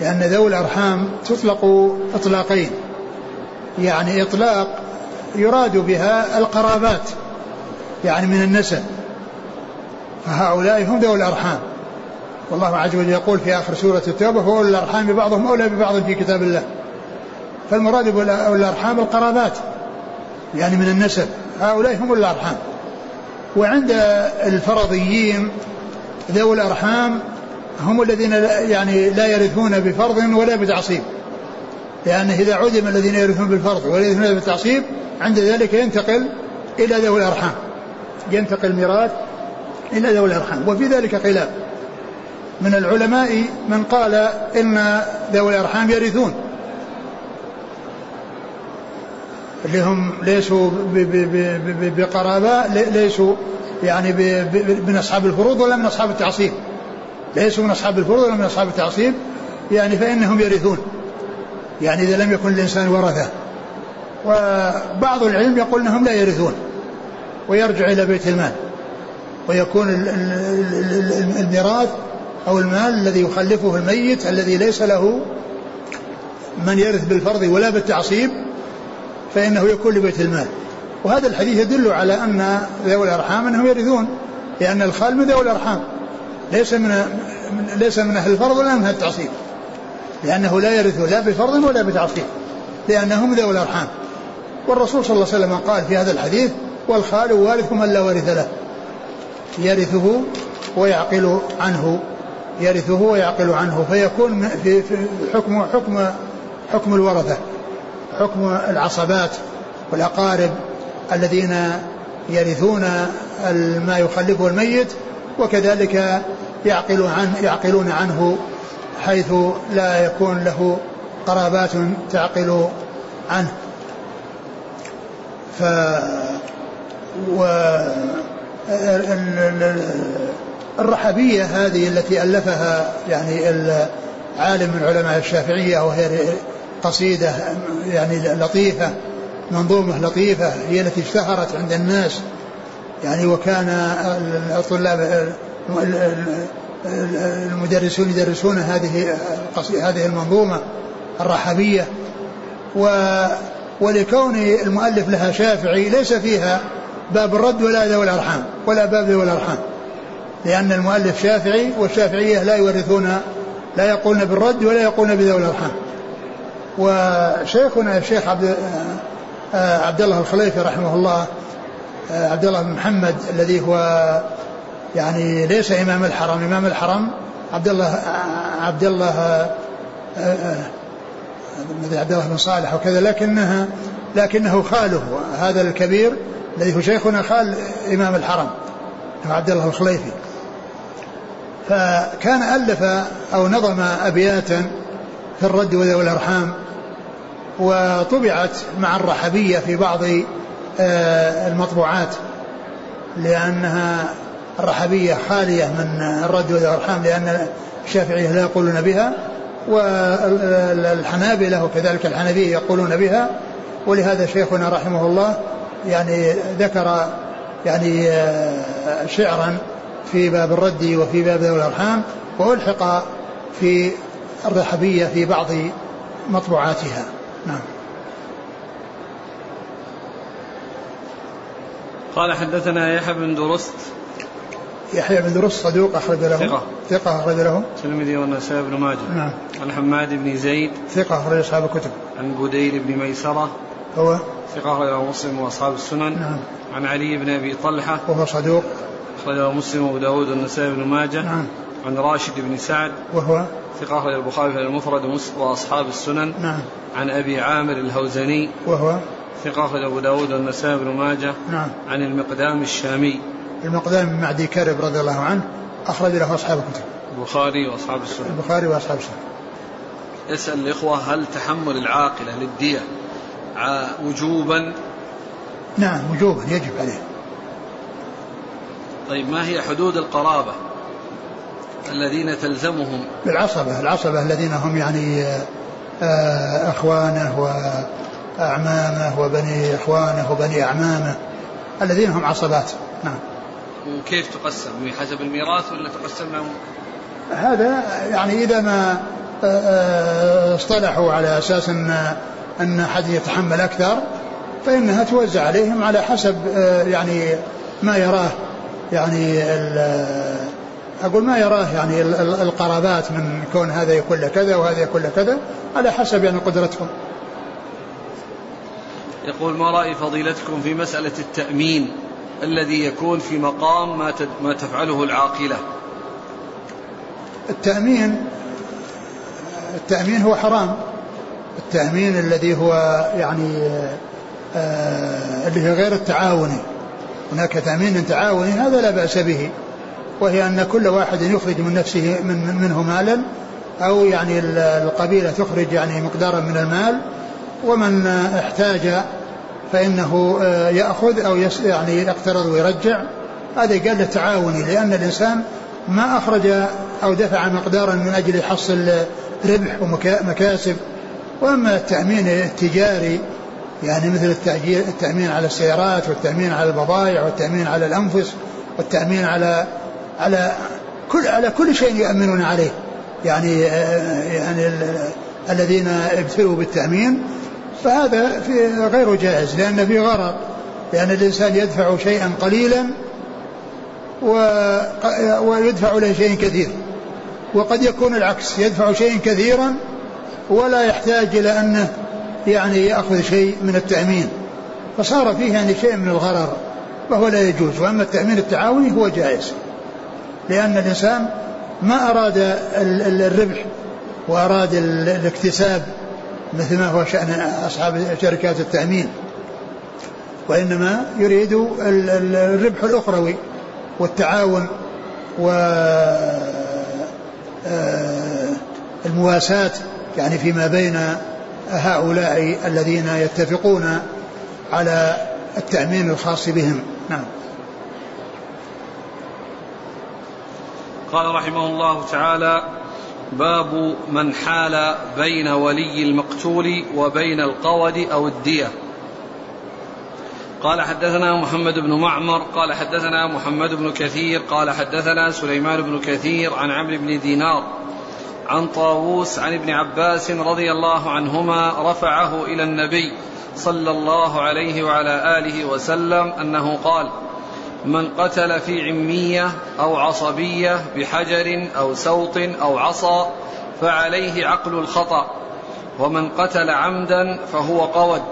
لأن ذوي الأرحام تطلق إطلاقين. يعني إطلاق يراد بها القرابات يعني من النسب. فهؤلاء هم ذوي الأرحام. والله عز وجل يقول في آخر سورة التوبة فأولي الأرحام بعضهم أولى ببعض في كتاب الله. فالمراد بأولي الأرحام القرابات يعني من النسب. هؤلاء هم الأرحام. وعند الفرضيين ذوي الأرحام هم الذين يعني لا يرثون بفرض ولا بتعصيب. لأنه إذا عدم الذين يرثون بالفرض ولا يرثون بالتعصيب عند ذلك ينتقل إلى ذوي الأرحام. ينتقل الميراث إلى ذوي الأرحام. وفي ذلك خلاف. من العلماء من قال إن ذوي الأرحام يرثون. اللي هم ليسوا بقرابة ليسوا يعني من أصحاب الفروض ولا من أصحاب التعصيب. ليسوا من أصحاب الفروض ولا من أصحاب التعصيب يعني فإنهم يرثون. يعني إذا لم يكن الإنسان ورثة. وبعض العلم يقول أنهم لا يرثون. ويرجع إلى بيت المال. ويكون الميراث أو المال الذي يخلفه الميت الذي ليس له من يرث بالفرض ولا بالتعصيب فإنه يكون لبيت المال. وهذا الحديث يدل على أن ذوي الأرحام أنهم يرثون لأن الخال من ذوي الأرحام. ليس من ليس من أهل الفرض ولا من أهل التعصيب. لأنه لا يرث لا بفرض ولا بتعصيب لأنهم ذوي الأرحام. والرسول صلى الله عليه وسلم قال في هذا الحديث والخال وارث من لا وارث له. يرثه ويعقل عنه. يرثه ويعقل عنه فيكون في, حكم حكم حكم الورثة حكم العصبات والأقارب الذين يرثون ما يخلفه الميت وكذلك يعقل عنه يعقلون عنه حيث لا يكون له قرابات تعقل عنه. ف و الرحبية هذه التي ألفها يعني عالم من علماء الشافعية وهي قصيدة يعني لطيفة منظومة لطيفة هي التي اشتهرت عند الناس. يعني وكان الطلاب المدرسون يدرسون هذه هذه المنظومة الرحبية و ولكون المؤلف لها شافعي ليس فيها باب الرد ولا ذوي الأرحام ولا باب ذوي الأرحام. لأن المؤلف شافعي والشافعية لا يورثون لا يقولون بالرد ولا يقولون بذوي الأرحام. وشيخنا الشيخ عبد عبد الله الخليفي رحمه الله عبد الله بن محمد الذي هو يعني ليس إمام الحرم إمام الحرم عبد الله عبد الله عبد الله بن صالح وكذا لكنها لكنه خاله هذا الكبير الذي هو شيخنا خال إمام الحرم. عبد الله الخليفي. فكان ألف أو نظم أبياتا في الرد وذوي الأرحام وطبعت مع الرحبية في بعض آه، المطبوعات لأنها الرحبية خالية من الرد وذوي الأرحام لأن الشافعية لا يقولون بها والحنابلة وكذلك الحنفية يقولون بها ولهذا شيخنا رحمه الله يعني ذكر يعني آه، شعرا في باب الرد وفي باب ذوي الأرحام وألحق في الرحبية في بعض مطبوعاتها. نعم. قال حدثنا يحيى بن درست. يحيى بن درست صدوق أخرج له. ثقة. ثقة أخرج له. الترمذي والنسائي بن ماجه. نعم. عن حماد بن زيد. ثقة أخرج أصحاب الكتب. عن بديل بن ميسرة. هو ثقة أخرجه مسلم وأصحاب السنن. نعم. عن علي بن أبي طلحة. وهو صدوق. أخرجه مسلم وأبو داود والنسائي بن ماجه. نعم. عن راشد بن سعد. وهو؟ ثقة أخرج البخاري في المفرد وأصحاب السنن. نعم. عن أبي عامر الهوزني. وهو؟ ثقة أخرج أبو داود والنسائي بن ماجه. نعم. عن المقدام الشامي. المقدام بن معدي كرب رضي الله عنه أخرج له أصحاب الكتب. البخاري وأصحاب السنن. البخاري وأصحاب السنن. يسأل الإخوة هل تحمل العاقلة للدية؟ وجوبا. نعم وجوبا يجب عليه. طيب ما هي حدود القرابة الذين تلزمهم؟ العصبة العصبة الذين هم يعني آه، أخوانه وأعمامه وبني إخوانه وبني أعمامه الذين هم عصبات. نعم. وكيف تقسم؟ بحسب الميراث ولا تقسم لهم؟ هذا يعني إذا ما آه، آه، اصطلحوا على أساس أن أن أحد يتحمل أكثر فإنها توزع عليهم على حسب يعني ما يراه يعني أقول ما يراه يعني القرابات من كون هذا يكون له كذا وهذا يكون له كذا على حسب يعني قدرتهم. يقول ما رأي فضيلتكم في مسألة التأمين الذي يكون في مقام ما ما تفعله العاقلة؟ التأمين التأمين هو حرام. التأمين الذي هو يعني آه اللي هو غير التعاوني. هناك تأمين تعاوني هذا لا بأس به. وهي أن كل واحد يخرج من نفسه من منه مالا أو يعني القبيلة تخرج يعني مقدارا من المال. ومن احتاج فإنه آه، يأخذ أو يعني يقترض ويرجع. هذا قال له تعاوني لأن الإنسان ما أخرج أو دفع مقدارا من أجل يحصل ربح ومكاسب وأما التأمين التجاري يعني مثل التأمين على السيارات والتأمين على البضائع والتأمين على الأنفس والتأمين على على كل على كل شيء يؤمنون عليه. يعني يعني الذين ابتلوا بالتأمين فهذا في غير جائز لأن في غرر لأن الإنسان يدفع شيئا قليلا ويدفع له شيء كثير. وقد يكون العكس يدفع شيئا كثيرا ولا يحتاج إلى أنه يعني يأخذ شيء من التأمين. فصار فيه يعني شيء من الغرر وهو لا يجوز. وأما التأمين التعاوني هو جائز. لأن الإنسان ما أراد الربح وأراد الاكتساب مثل ما هو شأن أصحاب شركات التأمين. وإنما يريد الربح الأخروي والتعاون و آه، المواساة يعني فيما بين هؤلاء الذين يتفقون على التأمين الخاص بهم. نعم. قال رحمه الله تعالى باب من حال بين ولي المقتول وبين القود أو الدية. قال حدثنا محمد بن معمر قال حدثنا محمد بن كثير قال حدثنا سليمان بن كثير عن عمرو بن دينار عن طاووس عن ابن عباس رضي الله عنهما رفعه إلى النبي صلى الله عليه وعلى آله وسلم أنه قال من قتل في عمية أو عصبية بحجر أو سوط أو عصا فعليه عقل الخطأ ومن قتل عمدا فهو قود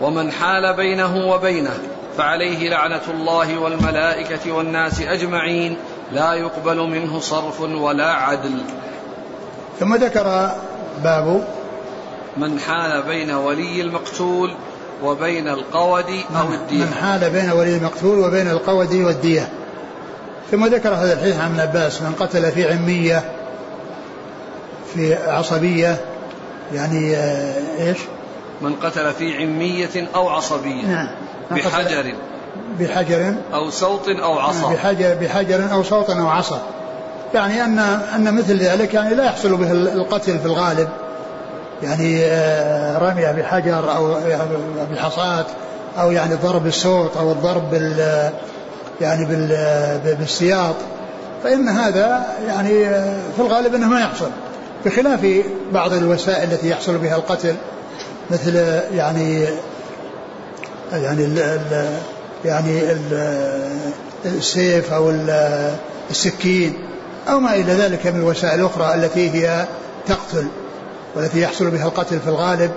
ومن حال بينه وبينه فعليه لعنة الله والملائكة والناس أجمعين لا يقبل منه صرف ولا عدل. ثم ذكر باب من حال بين ولي المقتول وبين القود أو الدية. من حال بين ولي المقتول وبين القود والدية. ثم ذكر هذا الحديث عن ابن عباس من قتل في عمية في عصبية يعني آه، إيش؟ من قتل في عمية أو عصبية. نعم. بحجر. بحجر أو صوت أو عصا. بحجر بحجر أو صوت أو عصا. يعني أن أن مثل ذلك يعني لا يحصل به القتل في الغالب. يعني آه، رمي بحجر أو بالحصاة أو يعني ضرب الصوت أو الضرب بال يعني بال بالسياط. فإن هذا يعني آه، في الغالب أنه ما يحصل. بخلاف بعض الوسائل التي يحصل بها القتل مثل يعني يعني ال ال يعني ال السيف أو السكين. أو ما إلى ذلك من الوسائل الاخرى التي هي تقتل والتي يحصل بها القتل في الغالب.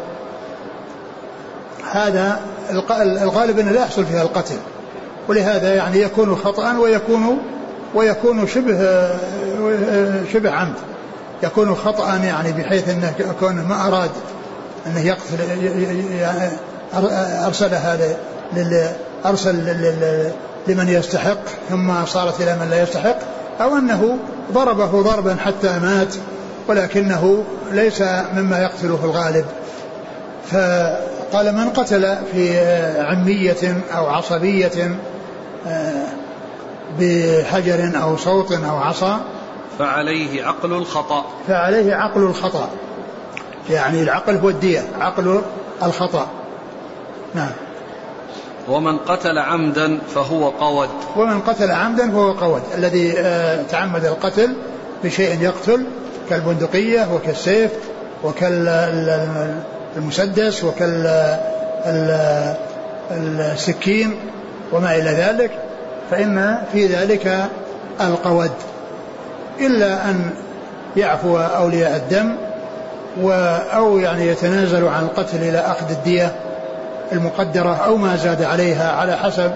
هذا الغالب أنه لا يحصل فيها القتل ولهذا يعني يكون خطأ ويكون ويكون شبه شبه عمد. يكون خطأ يعني بحيث أنه كونه ما أراد أنه يقتل أرسلها أرسل لمن يستحق ثم صارت إلى من لا يستحق. أو أنه ضربه ضربا حتى مات ولكنه ليس مما يقتل في الغالب. فقال من قتل في عمية أو عصبية آه، بحجر أو صوت أو عصا؟ فعليه عقل الخطأ. فعليه عقل الخطأ. يعني العقل هو الدية عقل الخطأ. نعم. ومن قتل عمدا فهو قود. ومن قتل عمدا فهو قود. الذي آه، تعمد القتل بشيء يقتل كالبندقية وكالسيف وكالمسدس وكالسكين وما إلى ذلك فإن في ذلك القود. إلا أن يعفو أولياء الدم أو يعني يتنازلوا عن القتل إلى أخذ الدية. المقدرة أو ما زاد عليها على حسب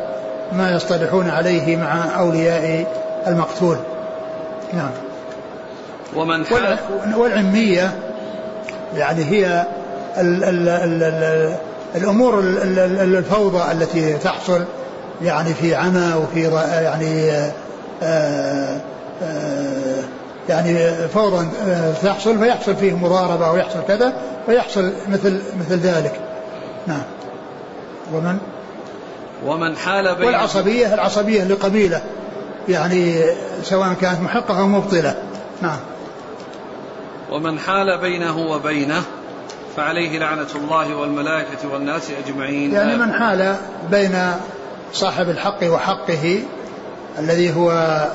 ما يصطلحون عليه مع أولياء المقتول. نعم. ومن والعمية يعني هي ال ال ال ال الأمور الفوضى التي تحصل يعني في عمى وفي يعني آآ آه، آآ آه، يعني فوضى آه، تحصل فيحصل فيه مضاربة أو يحصل كذا فيحصل مثل مثل ذلك. نعم. ومن؟ ومن حال بين والعصبية العصبية لقبيلة يعني سواء كانت محقة أو مبطلة. نعم. ومن حال بينه وبينه فعليه لعنة الله والملائكة والناس أجمعين. يعني من حال بين صاحب الحق وحقه الذي هو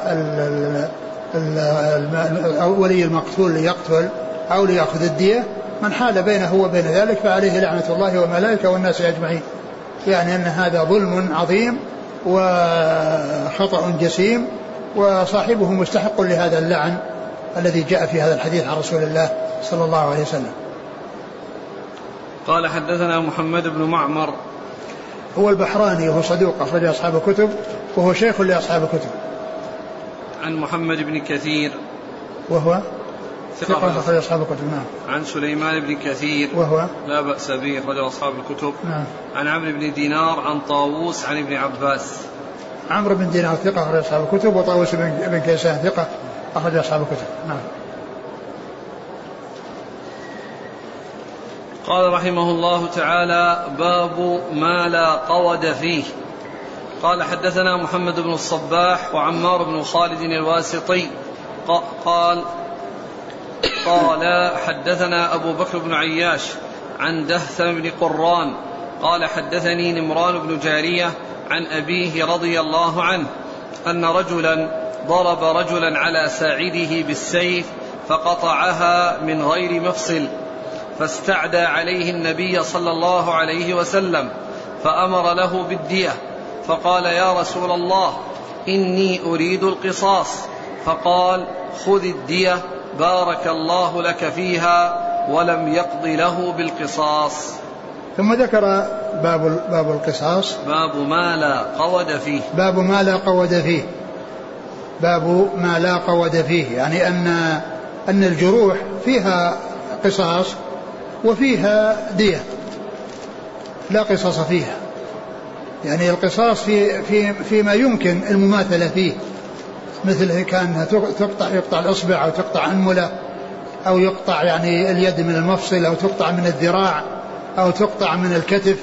ال ال ولي المقتول ليقتل أو ليأخذ الدية من حال بينه وبين ذلك فعليه لعنة الله والملائكة والناس أجمعين. يعني أن هذا ظلم عظيم وخطأ جسيم وصاحبه مستحق لهذا اللعن الذي جاء في هذا الحديث عن رسول الله صلى الله عليه وسلم. قال حدثنا محمد بن معمر. هو البحراني وهو صدوق أخرج أصحاب الكتب وهو شيخ لأصحاب الكتب. عن محمد بن كثير. وهو ثقة أخرج أصحاب الكتب نعم. عن سليمان بن كثير. وهو؟ لا بأس به أخرج أصحاب الكتب. نعم. عن عمرو بن دينار عن طاووس عن ابن عباس. عمرو بن دينار ثقة أخرج أصحاب الكتب. وطاووس بن كيسان ثقة أخرج أصحاب الكتب. نعم. قال رحمه الله تعالى باب ما لا قود فيه. قال حدثنا محمد بن الصباح وعمار بن خالد الواسطي. قال قال حدثنا أبو بكر بن عياش عن دهثم بن قران قال حدثني نمران بن جارية عن أبيه رضي الله عنه أن رجلا ضرب رجلا على ساعده بالسيف فقطعها من غير مفصل فاستعدى عليه النبي صلى الله عليه وسلم فأمر له بالدية فقال يا رسول الله إني أريد القصاص فقال خذ الدية بارك الله لك فيها ولم يقض له بالقصاص. ثم ذكر باب باب القصاص. باب ما لا قود فيه. باب ما لا قود فيه. باب ما لا قود فيه. يعني ان أن الجروح فيها قصاص وفيها دية. لا قصاص فيها. يعني القصاص في في فيما يمكن المماثلة فيه. مثل كان تقطع يقطع الإصبع أو تقطع أنملة أو يقطع يعني اليد من المفصل أو تقطع من الذراع أو تقطع من الكتف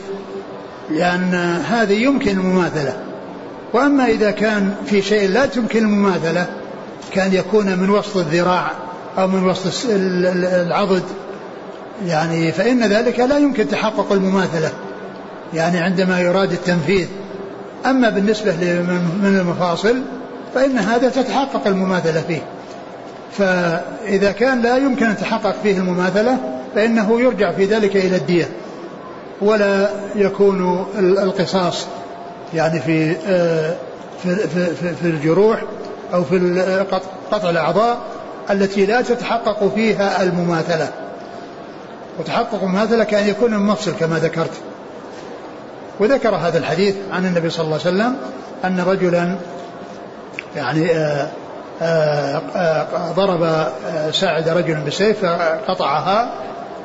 لأن هذه يمكن المماثلة. وأما إذا كان في شيء لا تمكن المماثلة كان يكون من وسط الذراع أو من وسط العضد. يعني فإن ذلك لا يمكن تحقق المماثلة يعني عندما يراد التنفيذ. أما بالنسبة من المفاصل فإن هذا تتحقق المماثلة فيه. فإذا كان لا يمكن أن تحقق فيه المماثلة فإنه يرجع في ذلك إلى الدية. ولا يكون القصاص يعني في آه، في في, في الجروح أو في قطع الأعضاء التي لا تتحقق فيها المماثلة. وتحقق المماثلة كأن يكون المفصل كما ذكرت. وذكر هذا الحديث عن النبي صلى الله عليه وسلم أن رجلا يعني آه، آآ آه، ضرب ساعد رجل بسيف فقطعها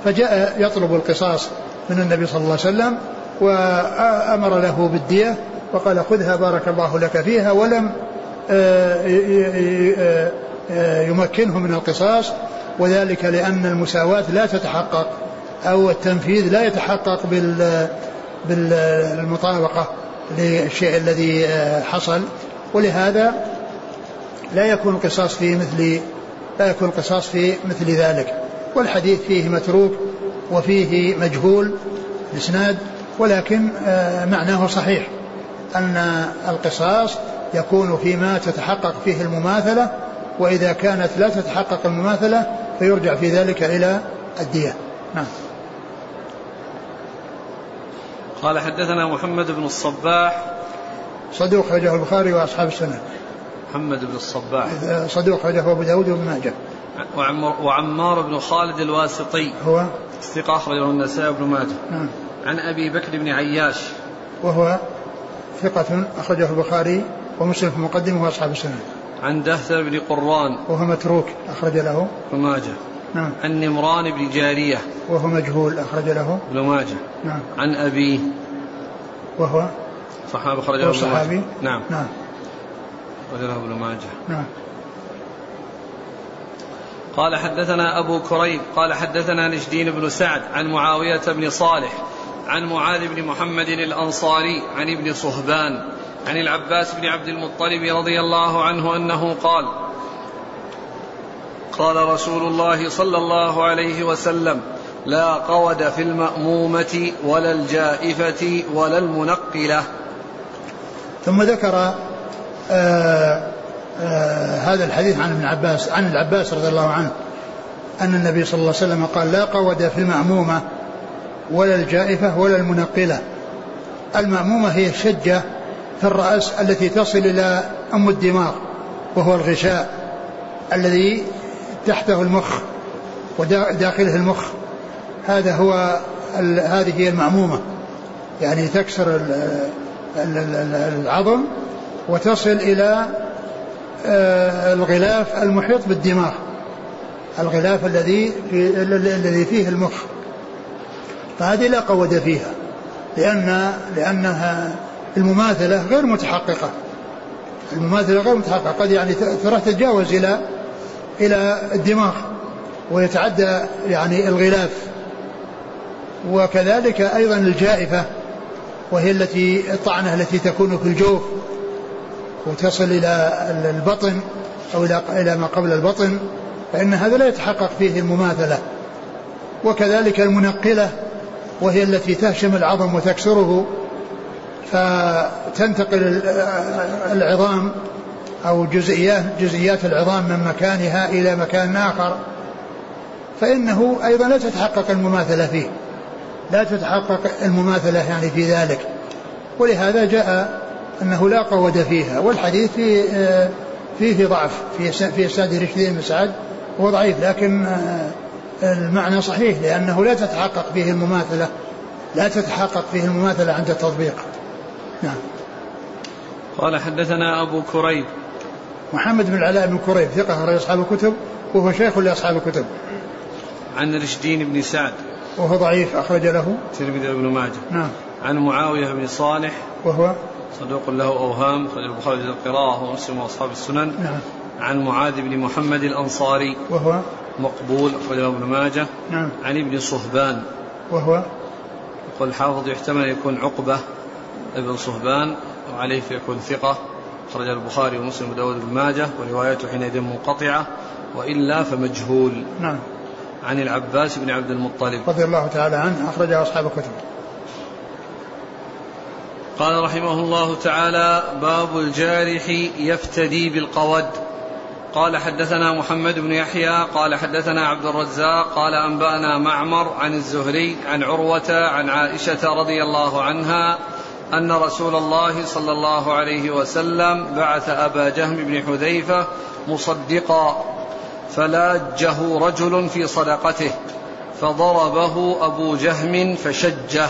فجاء يطلب القصاص من النبي صلى الله عليه وسلم وأمر له بالدية وقال خذها بارك الله لك فيها ولم آه، يمكنه من القصاص وذلك لأن المساواة لا تتحقق أو التنفيذ لا يتحقق بال بالمطابقة للشيء الذي حصل ولهذا لا يكون القصاص في مثل لا يكون القصاص في مثل ذلك. والحديث فيه متروك وفيه مجهول الاسناد ولكن آه، معناه صحيح أن القصاص يكون فيما تتحقق فيه المماثلة وإذا كانت لا تتحقق المماثلة فيرجع في ذلك إلى الدية. نعم. قال حدثنا محمد بن الصباح. صدوق أخرجه البخاري وأصحاب السنة. محمد بن الصباح. صدوق أخرجه أبو داود وابن ماجه. وعمار بن خالد الواسطي. هو؟ ثقة أخرجه النسائي بن ماجه. نعم. عن أبي بكر بن عياش. وهو ثقة أخرجه البخاري ومسلم في مقدمه وأصحاب السنة. عن دهثر بن قران. وهو متروك أخرج له. ابن ماجه. نعم. عن نمران بن جارية. وهو مجهول أخرج له. ابن ماجه. نعم. عن أبيه وهو صحابي أخرجه ابن صحابي. نعم. نعم. له ابن ماجه. نعم. قال حدثنا أبو كريب قال حدثنا نجدين بن سعد عن معاوية بن صالح عن معاذ بن محمد الأنصاري عن ابن صهبان عن العباس بن عبد المطلب رضي الله عنه أنه قال قال رسول الله صلى الله عليه وسلم لا قود في المأمومة ولا الجائفة ولا المنقلة. ثم ذكر هذا الحديث عن ابن عباس عن العباس رضي الله عنه أن النبي صلى الله عليه وسلم قال لا قود في المأمومة ولا الجائفة ولا المنقلة. المأمومة هي الشجة في الرأس التي تصل إلى أم الدماغ وهو الغشاء الذي تحته المخ وداخله المخ. هذا هو هذه هي المعمومة يعني تكسر العظم وتصل إلى آه، الغلاف المحيط بالدماغ. الغلاف الذي في الذي فيه المخ. فهذه لا قود فيها لأن لأنها المماثلة غير متحققة. المماثلة غير متحققة قد يعني ترى تتجاوز إلى إلى الدماغ ويتعدى يعني الغلاف. وكذلك أيضا الجائفة وهي التي الطعنة التي تكون في الجوف. وتصل إلى البطن أو إلى ما قبل البطن فإن هذا لا يتحقق فيه المماثلة. وكذلك المنقلة وهي التي تهشم العظم وتكسره فتنتقل العظام أو جزئيات جزئيات العظام من مكانها إلى مكان آخر. فإنه أيضا لا تتحقق المماثلة فيه. لا تتحقق المماثلة يعني في ذلك. ولهذا جاء أنه لا قود فيها والحديث في فيه ضعف في في اسناد رشدي بن سعد هو ضعيف لكن المعنى صحيح لأنه لا تتحقق فيه المماثلة لا تتحقق فيه المماثلة عند التطبيق. نعم. قال حدثنا أبو كريب. محمد بن العلاء بن كريب ثقة رجل أصحاب الكتب وهو شيخ لأصحاب الكتب. عن رشدين بن سعد. وهو ضعيف أخرج له. الترمذي وابن ماجه. نعم. عن معاوية بن صالح. وهو صدوق له أوهام أخرج البخاري في القراءة ومسلم وأصحاب السنن. نعم. عن معاذ بن محمد الأنصاري. وهو؟ مقبول أخرجه ابن ماجه. نعم. عن ابن صهبان. وهو؟ يقول الحافظ يحتمل يكون عقبة ابن صهبان وعليه فيكون ثقة. أخرج البخاري ومسلم وداود بن ماجه وروايته حينئذ منقطعة وإلا فمجهول. نعم. عن العباس بن عبد المطلب. رضي الله تعالى عنه أخرجه أصحاب الكتب. قال رحمه الله تعالى باب الجارح يفتدي بالقود. قال حدثنا محمد بن يحيى قال حدثنا عبد الرزاق قال أنبأنا معمر عن الزهري عن عروة عن عائشة رضي الله عنها أن رسول الله صلى الله عليه وسلم بعث أبا جهم بن حذيفة مصدقا فلاجه رجل في صدقته فضربه أبو جهم فشجه.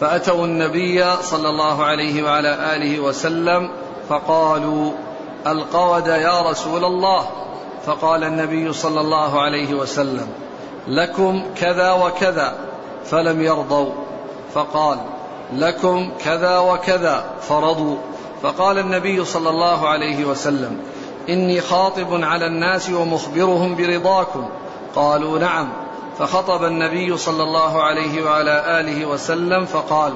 فأتوا النبي صلى الله عليه وعلى آله وسلم فقالوا القود يا رسول الله. فقال النبي صلى الله عليه وسلم لكم كذا وكذا فلم يرضوا. فقال لكم كذا وكذا فرضوا. فقال النبي صلى الله عليه وسلم إني خاطب على الناس ومخبرهم برضاكم. قالوا نعم. فخطب النبي صلى الله عليه وعلى آله وسلم فقال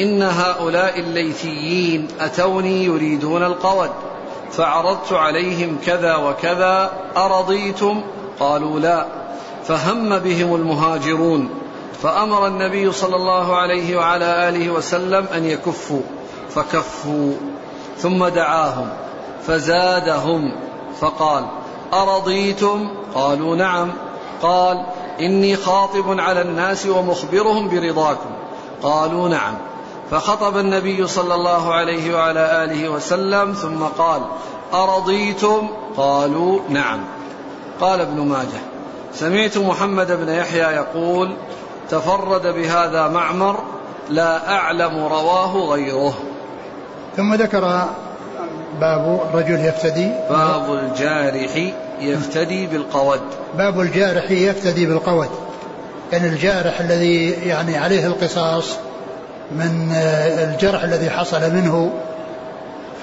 إن هؤلاء الليثيين أتوني يريدون القود فعرضت عليهم كذا وكذا أرضيتم؟ قالوا لا. فهم بهم المهاجرون فأمر النبي صلى الله عليه وعلى آله وسلم أن يكفوا فكفوا ثم دعاهم فزادهم فقال أرضيتم؟ قالوا نعم. قال إني خاطب على الناس ومخبرهم برضاكم. قالوا نعم. فخطب النبي صلى الله عليه وعلى آله وسلم ثم قال أرضيتم؟ قالوا نعم. قال ابن ماجه سمعت محمد بن يحيى يقول تفرد بهذا معمر لا أعلم رواه غيره. ثم ذكر باب الرجل يفتدي. باب الجارح. يفتدي بالقود باب الجارح يفتدي بالقود يعني الجارح الذي يعني عليه القصاص من الجرح الذي حصل منه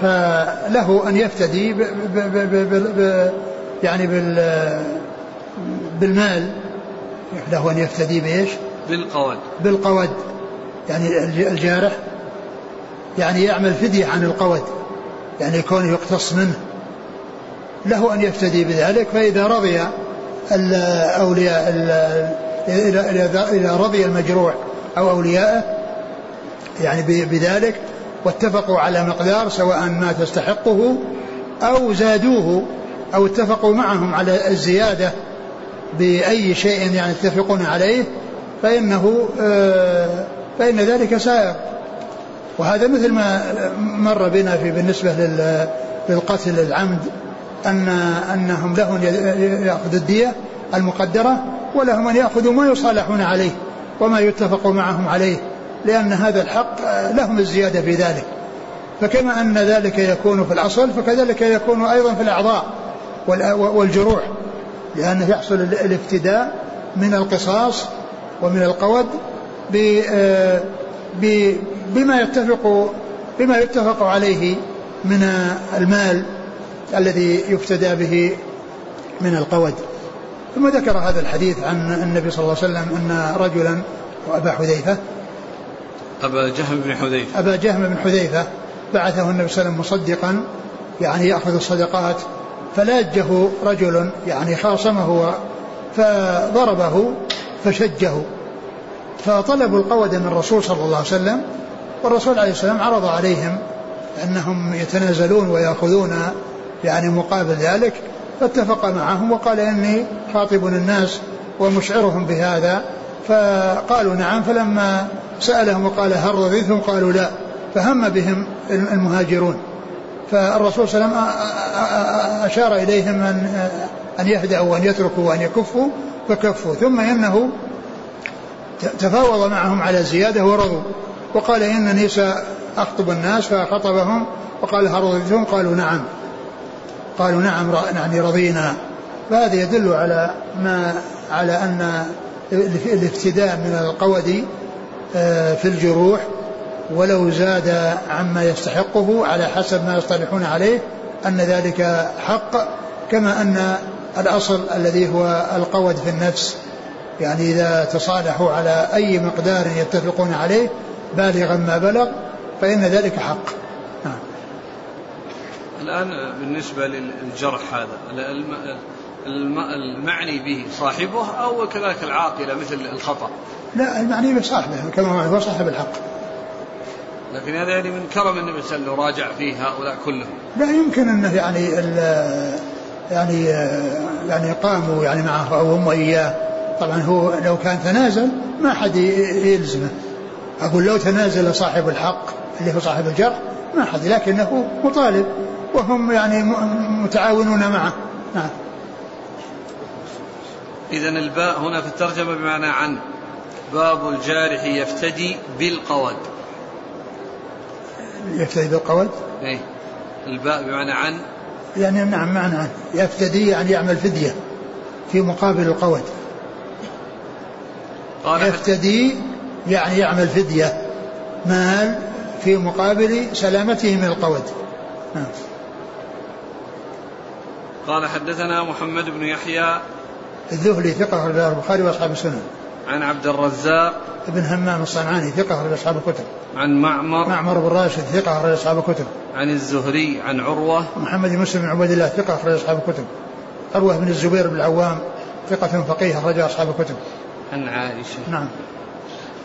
فله أن يفتدي ب ب ب ب ب يعني بال بالمال. له أن يفتدي بإيش؟ بالقود بالقود يعني الجارح يعني يعمل فدية عن القود يعني كونه يقتص منه. له أن يفتدي بذلك فإذا رضي الأولياء إذا رضي المجروع أو أولياءه يعني بذلك واتفقوا على مقدار سواء ما تستحقه أو زادوه أو اتفقوا معهم على الزيادة بأي شيء يعني يتفقون عليه فإنه فإن ذلك سائر وهذا مثل ما مر بنا في بالنسبة للقتل العمد. أن أنهم لهم يأخذ الدية المقدرة ولهم أن يأخذوا ما يصالحون عليه وما يتفق معهم عليه لأن هذا الحق لهم الزيادة في ذلك. فكما أن ذلك يكون في الأصل فكذلك يكون أيضا في الأعضاء والجروح لأنه يحصل الافتداء من القصاص ومن القود بما يتفق بما يتفق عليه من المال الذي يفتدى به من القود. ثم ذكر هذا الحديث عن النبي صلى الله عليه وسلم أن رجلا وأبا حذيفة أبا جهم بن حذيفة. أبا جهم بن حذيفة بعثه النبي صلى الله عليه وسلم مصدقا يعني يأخذ الصدقات فلاجه رجل يعني خاصمه فضربه فشجه. فطلبوا القود من الرسول صلى الله عليه وسلم والرسول عليه السلام عرض عليهم أنهم يتنازلون ويأخذون يعني مقابل ذلك فاتفق معهم وقال إني خاطب الناس ومشعرهم بهذا. فقالوا نعم فلما سألهم وقال هل رضيتم؟ قالوا لا. فهم بهم المهاجرون. فالرسول صلى الله عليه وسلم أشار إليهم أن أن يهدأوا وأن يتركوا وأن يكفوا فكفوا. ثم إنه تفاوض معهم على زيادة ورضوا. وقال إنني سأخطب الناس فخطبهم وقال هل رضيتم؟ قالوا نعم. قالوا نعم يعني رضينا فهذا يدل على ما على أن الافتداء من القود آه، في الجروح ولو زاد عما يستحقه على حسب ما يصطلحون عليه أن ذلك حق كما أن الأصل الذي هو القود في النفس يعني إذا تصالحوا على أي مقدار يتفقون عليه بالغا ما بلغ فإن ذلك حق. الآن بالنسبة للجرح هذا المعني به صاحبه أو كذلك العاقلة مثل الخطأ؟ لا المعني به صاحبه كما هو صاحب الحق. لكن هذا يعني من كرم النبي صلى الله عليه وسلم راجع فيه هؤلاء كلهم. لا يمكن انه يعني يعني يعني قاموا يعني معه أو هم وإياه. طبعا هو لو كان تنازل ما حد يلزمه. أقول لو تنازل صاحب الحق اللي هو صاحب الجرح ما حد لكنه مطالب. وهم يعني متعاونون معه. نعم. إذا الباء هنا في الترجمة بمعنى عن. باب الجارح يفتدي بالقود. يفتدي بالقود؟ إيه. الباء بمعنى عن. يعني نعم معنى عن. يفتدي يعني يعمل فدية في مقابل القود. قال يفتدي يعني يعمل فدية مال في مقابل سلامته من القود. نعم. قال حدثنا محمد بن يحيى الذهلي ثقة أخرج البخاري وأصحاب السنن. عن عبد الرزاق ابن همام الصنعاني ثقة أخرج أصحاب الكتب. عن معمر معمر بن راشد ثقة أخرج أصحاب الكتب. عن الزهري عن عروة محمد بن مسلم بن عبيد الله ثقة أخرج أصحاب الكتب. عروة بن الزبير بن العوام ثقة فقيه أخرج أصحاب الكتب. عن عائشة. نعم.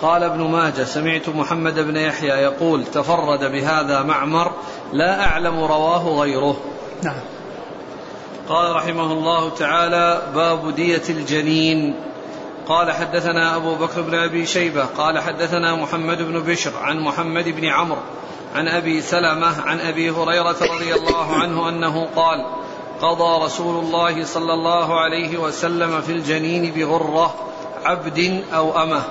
قال ابن ماجه سمعت محمد بن يحيى يقول تفرد بهذا معمر لا أعلم رواه غيره نعم قال رحمه الله تعالى باب دية الجنين. قال حدثنا أبو بكر بن أبي شيبة قال حدثنا محمد بن بشر عن محمد بن عمرو عن أبي سلمة عن أبي هريرة رضي الله عنه أنه قال قضى رسول الله صلى الله عليه وسلم في الجنين بغرة عبد أو أمة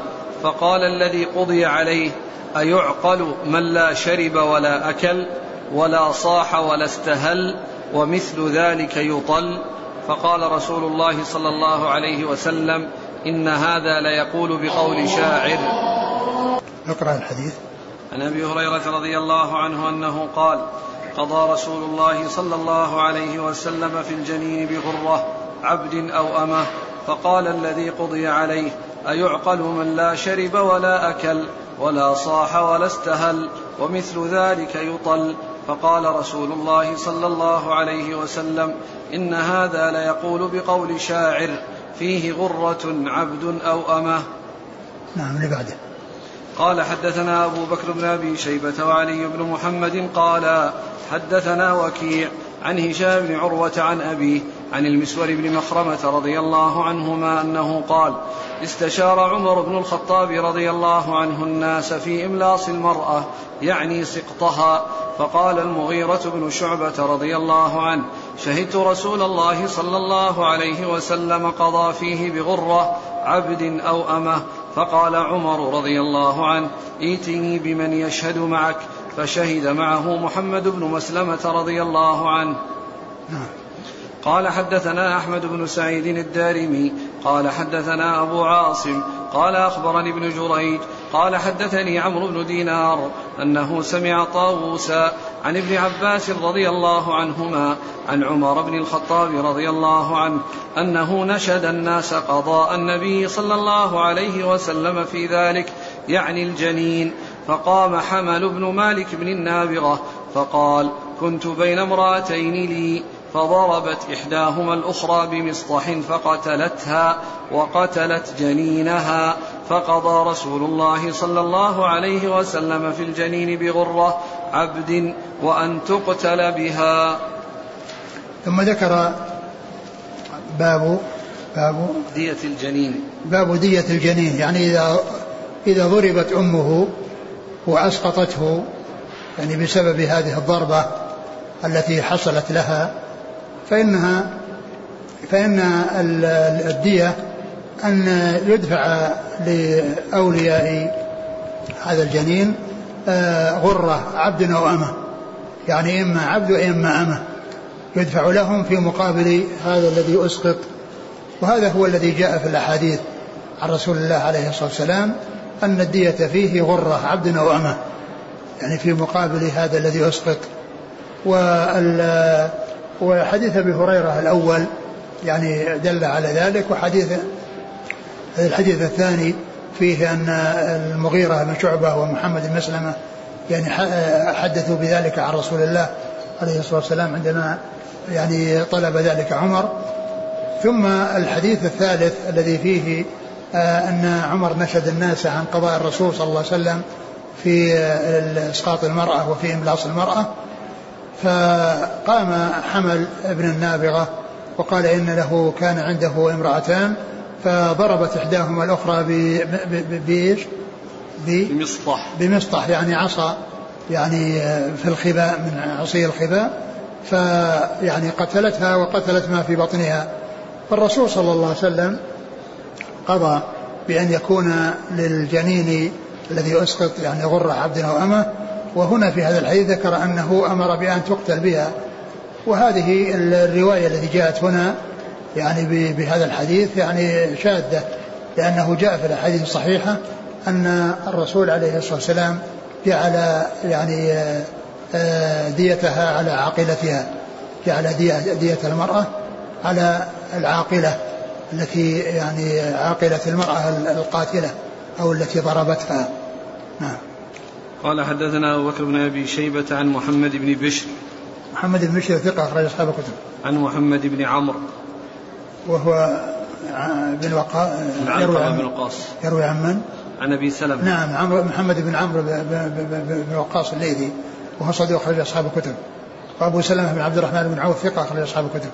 فقال الذي قضي عليه أيعقل من لا شرب ولا أكل ولا صاح ولا استهل؟ ومثل ذلك يطل. فقال رسول الله صلى الله عليه وسلم إن هذا ليقول بقول شاعر. اقرأ الحديث. عن أبي هريرة رضي الله عنه أنه قال قضى رسول الله صلى الله عليه وسلم في الجنين بغرة عبد أو أمة. فقال الذي قضي عليه أيعقل من لا شرب ولا أكل ولا صاح ولا استهل. ومثل ذلك يطل. فقال رسول الله صلى الله عليه وسلم إن هذا ليقول بقول شاعر فيه غرة عبد أو أمة. نعم اللي بعده. قال حدثنا أبو بكر بن أبي شيبة وعلي بن محمد قال حدثنا وكيع عن هشام بن عروة عن أبيه عن المسور بن مخرمة رضي الله عنهما أنه قال استشار عمر بن الخطاب رضي الله عنه الناس في إملاص المرأة يعني سقطها. فقال المغيرة بن شعبة رضي الله عنه شهدت رسول الله صلى الله عليه وسلم قضى فيه بغرة عبد أو أمة. فقال عمر رضي الله عنه ائتني بمن يشهد معك. فشهد معه محمد بن مسلمة رضي الله عنه. نعم. قال حدثنا أحمد بن سعيد الدارمي قال حدثنا أبو عاصم قال أخبرني ابن جريج قال حدثني عمرو بن دينار أنه سمع طاووسا عن ابن عباس رضي الله عنهما عن عمر بن الخطاب رضي الله عنه أنه نشد الناس قضاء النبي صلى الله عليه وسلم في ذلك يعني الجنين. فقام حمل بن مالك بن النابغة فقال كنت بين امرأتين لي. فضربت إحداهما الأخرى بمصطح فقتلتها وقتلت جنينها. فقضى رسول الله صلى الله عليه وسلم في الجنين بغرة عبد وأن تقتل بها. ثم ذكر باب باب دية الجنين. باب دية الجنين. يعني إذا إذا ضربت أمه وأسقطته يعني بسبب هذه الضربة التي حصلت لها فإنها فإن الدية أن يدفع لأولياء هذا الجنين آه، غرة عبد أو أمة. يعني إما عبد وإما أمة. يدفع لهم في مقابل هذا الذي أسقط وهذا هو الذي جاء في الأحاديث عن رسول الله عليه الصلاة والسلام أن الدية فيه غرة عبد أو أمة. يعني في مقابل هذا الذي أسقط وحديث أبي هريرة الأول يعني دل على ذلك وحديث الحديث الثاني فيه أن المغيرة بن شعبة ومحمد بن مسلمة يعني حدثوا بذلك عن رسول الله عليه الصلاة والسلام عندما يعني طلب ذلك عمر. ثم الحديث الثالث الذي فيه آه، أن عمر نشد الناس عن قضاء الرسول صلى الله عليه وسلم في إسقاط المرأة وفي إملاص المرأة. فقام حمل ابن النابغة وقال إن له كان عنده امرأتان فضربت إحداهما الأخرى بإيش؟ بمسطح بمسطح يعني عصا يعني في الخباء من عصي الخباء فيعني قتلتها وقتلت ما في بطنها فالرسول صلى الله عليه وسلم قضى بأن يكون للجنين الذي أسقط يعني غرة عبد أو أمة وهنا في هذا الحديث ذكر أنه أمر بأن تقتل بها. وهذه الرواية التي جاءت هنا يعني بهذا الحديث يعني شاذة لأنه جاء في الأحاديث الصحيحة أن الرسول عليه الصلاة والسلام جعل يعني آه، ديتها على عاقلتها جعل دية المرأة على العاقلة التي يعني عاقلة المرأة القاتلة أو التي ضربتها. نعم. قال حدثنا أبو بكر بن أبي شيبة عن محمد بن بشر. محمد بن بشر ثقة أخرج أصحاب الكتب. عن محمد بن عمرو. وهو بن وقاص يروي عن بن وقاص. يروي عن من؟ عن أبي سلمة. نعم عمرو محمد بن عمرو بن وقاص الليثي. وهو صديق أخرج أصحاب الكتب. وأبو سلمة بن عبد الرحمن بن عوف ثقة أخرج أصحاب الكتب.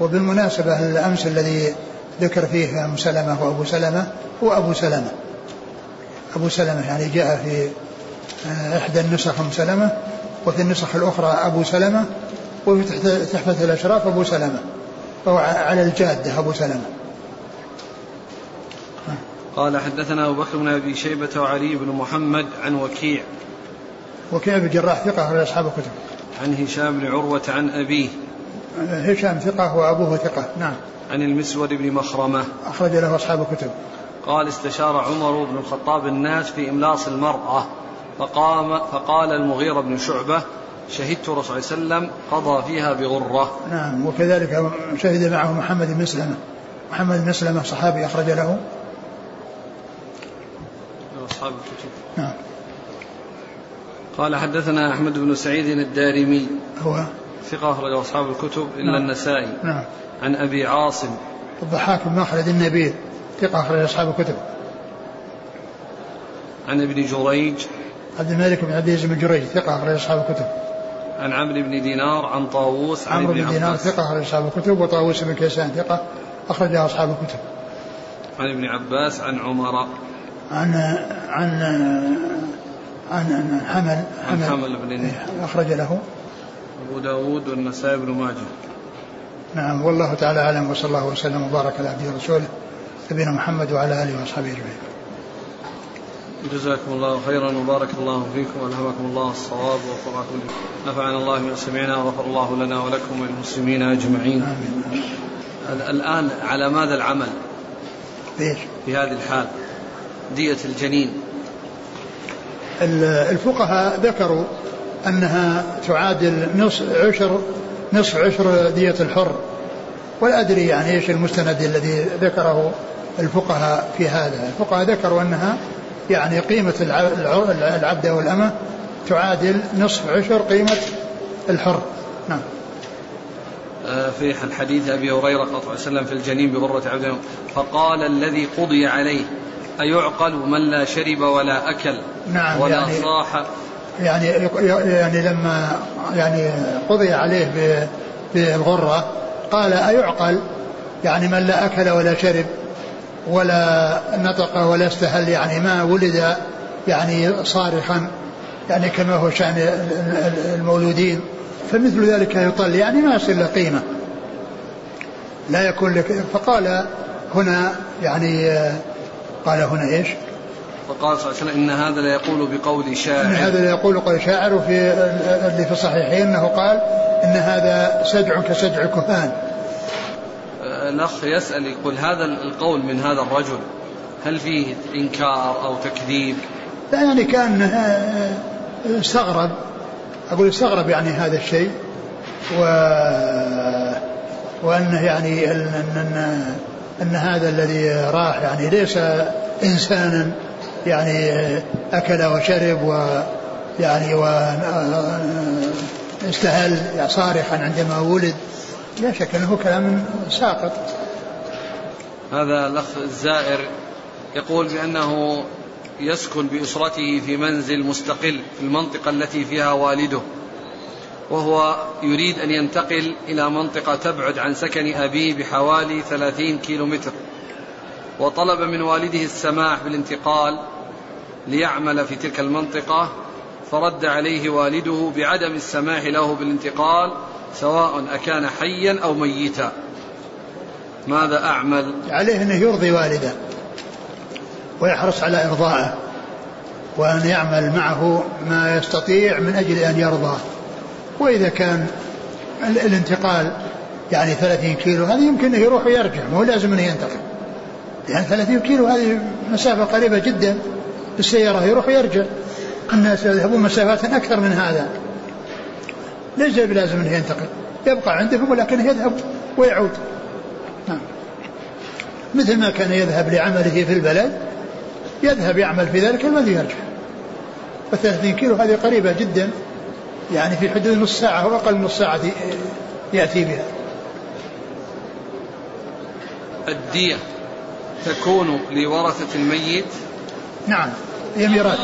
وبالمناسبة الأمس الذي ذكر فيه أم سلمة وأبو سلمة هو أبو سلمة. أبو سلمة يعني جاء في آه، إحدى النسخ أم سلمة وفي النسخ الأخرى أبو سلمة وفي تحفة الأشراف أبو سلمة فهو على الجادة أبو سلمة. قال حدثنا أبو بكر بن أبي شيبة وعلي بن محمد عن وكيع. وكيع بن جراح ثقة أخرج أصحاب الكتب. عن هشام بن عروة عن أبيه. هشام ثقة وأبوه ثقة نعم. عن المسور بن مخرمة. أخرج له أصحاب الكتب. قال استشار عمر بن الخطاب الناس في إملاص المرأة. فقام فقال المغيرة بن شعبة شهدت الرسول صلى الله عليه وسلم قضى فيها بغرة. نعم وكذلك شهد معه محمد بن مسلمة. محمد بن مسلمة صحابي أخرج له. أصحاب الكتب. نعم. قال حدثنا أحمد بن سعيد الدارمي. هو؟ ثقة أخرج أصحاب الكتب إلا نعم. النسائي. نعم. عن أبي عاصم. الضحاك بن مخلد النبيل ثقة أخرج أصحاب الكتب. عن ابن جريج. عبد الملك بن عبد العزيز بن جريج ثقة أخرج أصحاب الكتب. عن عمرو بن دينار عن طاووس عن عمرو بن دينار ثقة أخرج أصحاب الكتب وطاووس بن كيسان ثقة أخرج أصحاب الكتب. عن ابن عباس عن عمر. عن عن عن حمل حمل, حمل بن أخرج له. أبو داود والنسائي بن ماجه. نعم والله تعالى أعلم وصلى الله وسلم وبارك على عبده ورسوله نبينا محمد وعلى آله وأصحابه أجمعين. جزاكم الله خيرا وبارك الله فيكم والهمكم الله الصواب ووفقكم نفعنا الله بما سمعنا وغفر الله لنا ولكم وللمسلمين أجمعين. آمين. الآن على ماذا العمل؟ إيش؟ في هذه الحال دية الجنين الفقهاء ذكروا أنها تعادل نصف عشر نصف عشر دية الحر ولا أدري يعني إيش المستند الذي ذكره الفقهاء في هذا الفقهاء ذكروا أنها يعني قيمة العبد أو الأمة تعادل نصف عشر قيمة الحر. نعم. آه، في الحديث أبي هريرة صلى الله عليه وسلم في الجنين بغرة عبد فقال الذي قضي عليه أيعقل من لا شرب ولا أكل نعم ولا يعني صاح؟ يعني يعني لما يعني قضي عليه بالغرة قال أيعقل يعني من لا أكل ولا شرب ولا نطق ولا استهل يعني ما ولد يعني صارخا يعني كما هو شأن المولودين. فمثل ذلك يطل يعني ما يصل له قيمة. لا يكون لك فقال هنا يعني قال هنا إيش؟ فقال صلى الله عليه وسلم إن هذا لا يقول بقول شاعر. إن هذا لا يقول قول شاعر وفي اللي في الصحيحين إنه قال إن هذا سجع كسجع الكهان. الأخ يسأل يقول هذا القول من هذا الرجل هل فيه إنكار أو تكذيب؟ لا يعني كان استغرب. أقول استغرب يعني هذا الشيء. و وأنه يعني أن, أن, أن هذا الذي راح يعني ليس إنسانا يعني أكل وشرب ويعني واستهل صارخا عندما ولد. لا شك أنه كلام ساقط. هذا الأخ الزائر يقول بأنه يسكن بأسرته في منزل مستقل في المنطقة التي فيها والده وهو يريد أن ينتقل إلى منطقة تبعد عن سكن أبيه بحوالي ثلاثين كيلو متر وطلب من والده السماح بالانتقال ليعمل في تلك المنطقة فرد عليه والده بعدم السماح له بالانتقال سواء أكان حيا أو ميتا. ماذا أعمل؟ عليه أنه يرضي والده ويحرص على إرضائه وأن يعمل معه ما يستطيع من أجل أن يرضى وإذا كان الانتقال يعني 30 كيلو هذا يمكن أنه يروح ويرجع ما هو لازم أنه ينتقل. يعني 30 كيلو هذه مسافة قريبة جدا بالسيارة يروح ويرجع. الناس يذهبون مسافات أكثر من هذا. ليس بلازم أنه ينتقل. يبقى عندهم ولكنه يذهب ويعود. نعم. مثل ما كان يذهب لعمله في البلد يذهب يعمل في ذلك الذي يرجع. و30 كيلو هذه قريبة جدا. يعني في حدود نص ساعة أو أقل من نص ساعة يأتي بها. الدية تكون لورثة الميت؟ نعم. هي ميراث.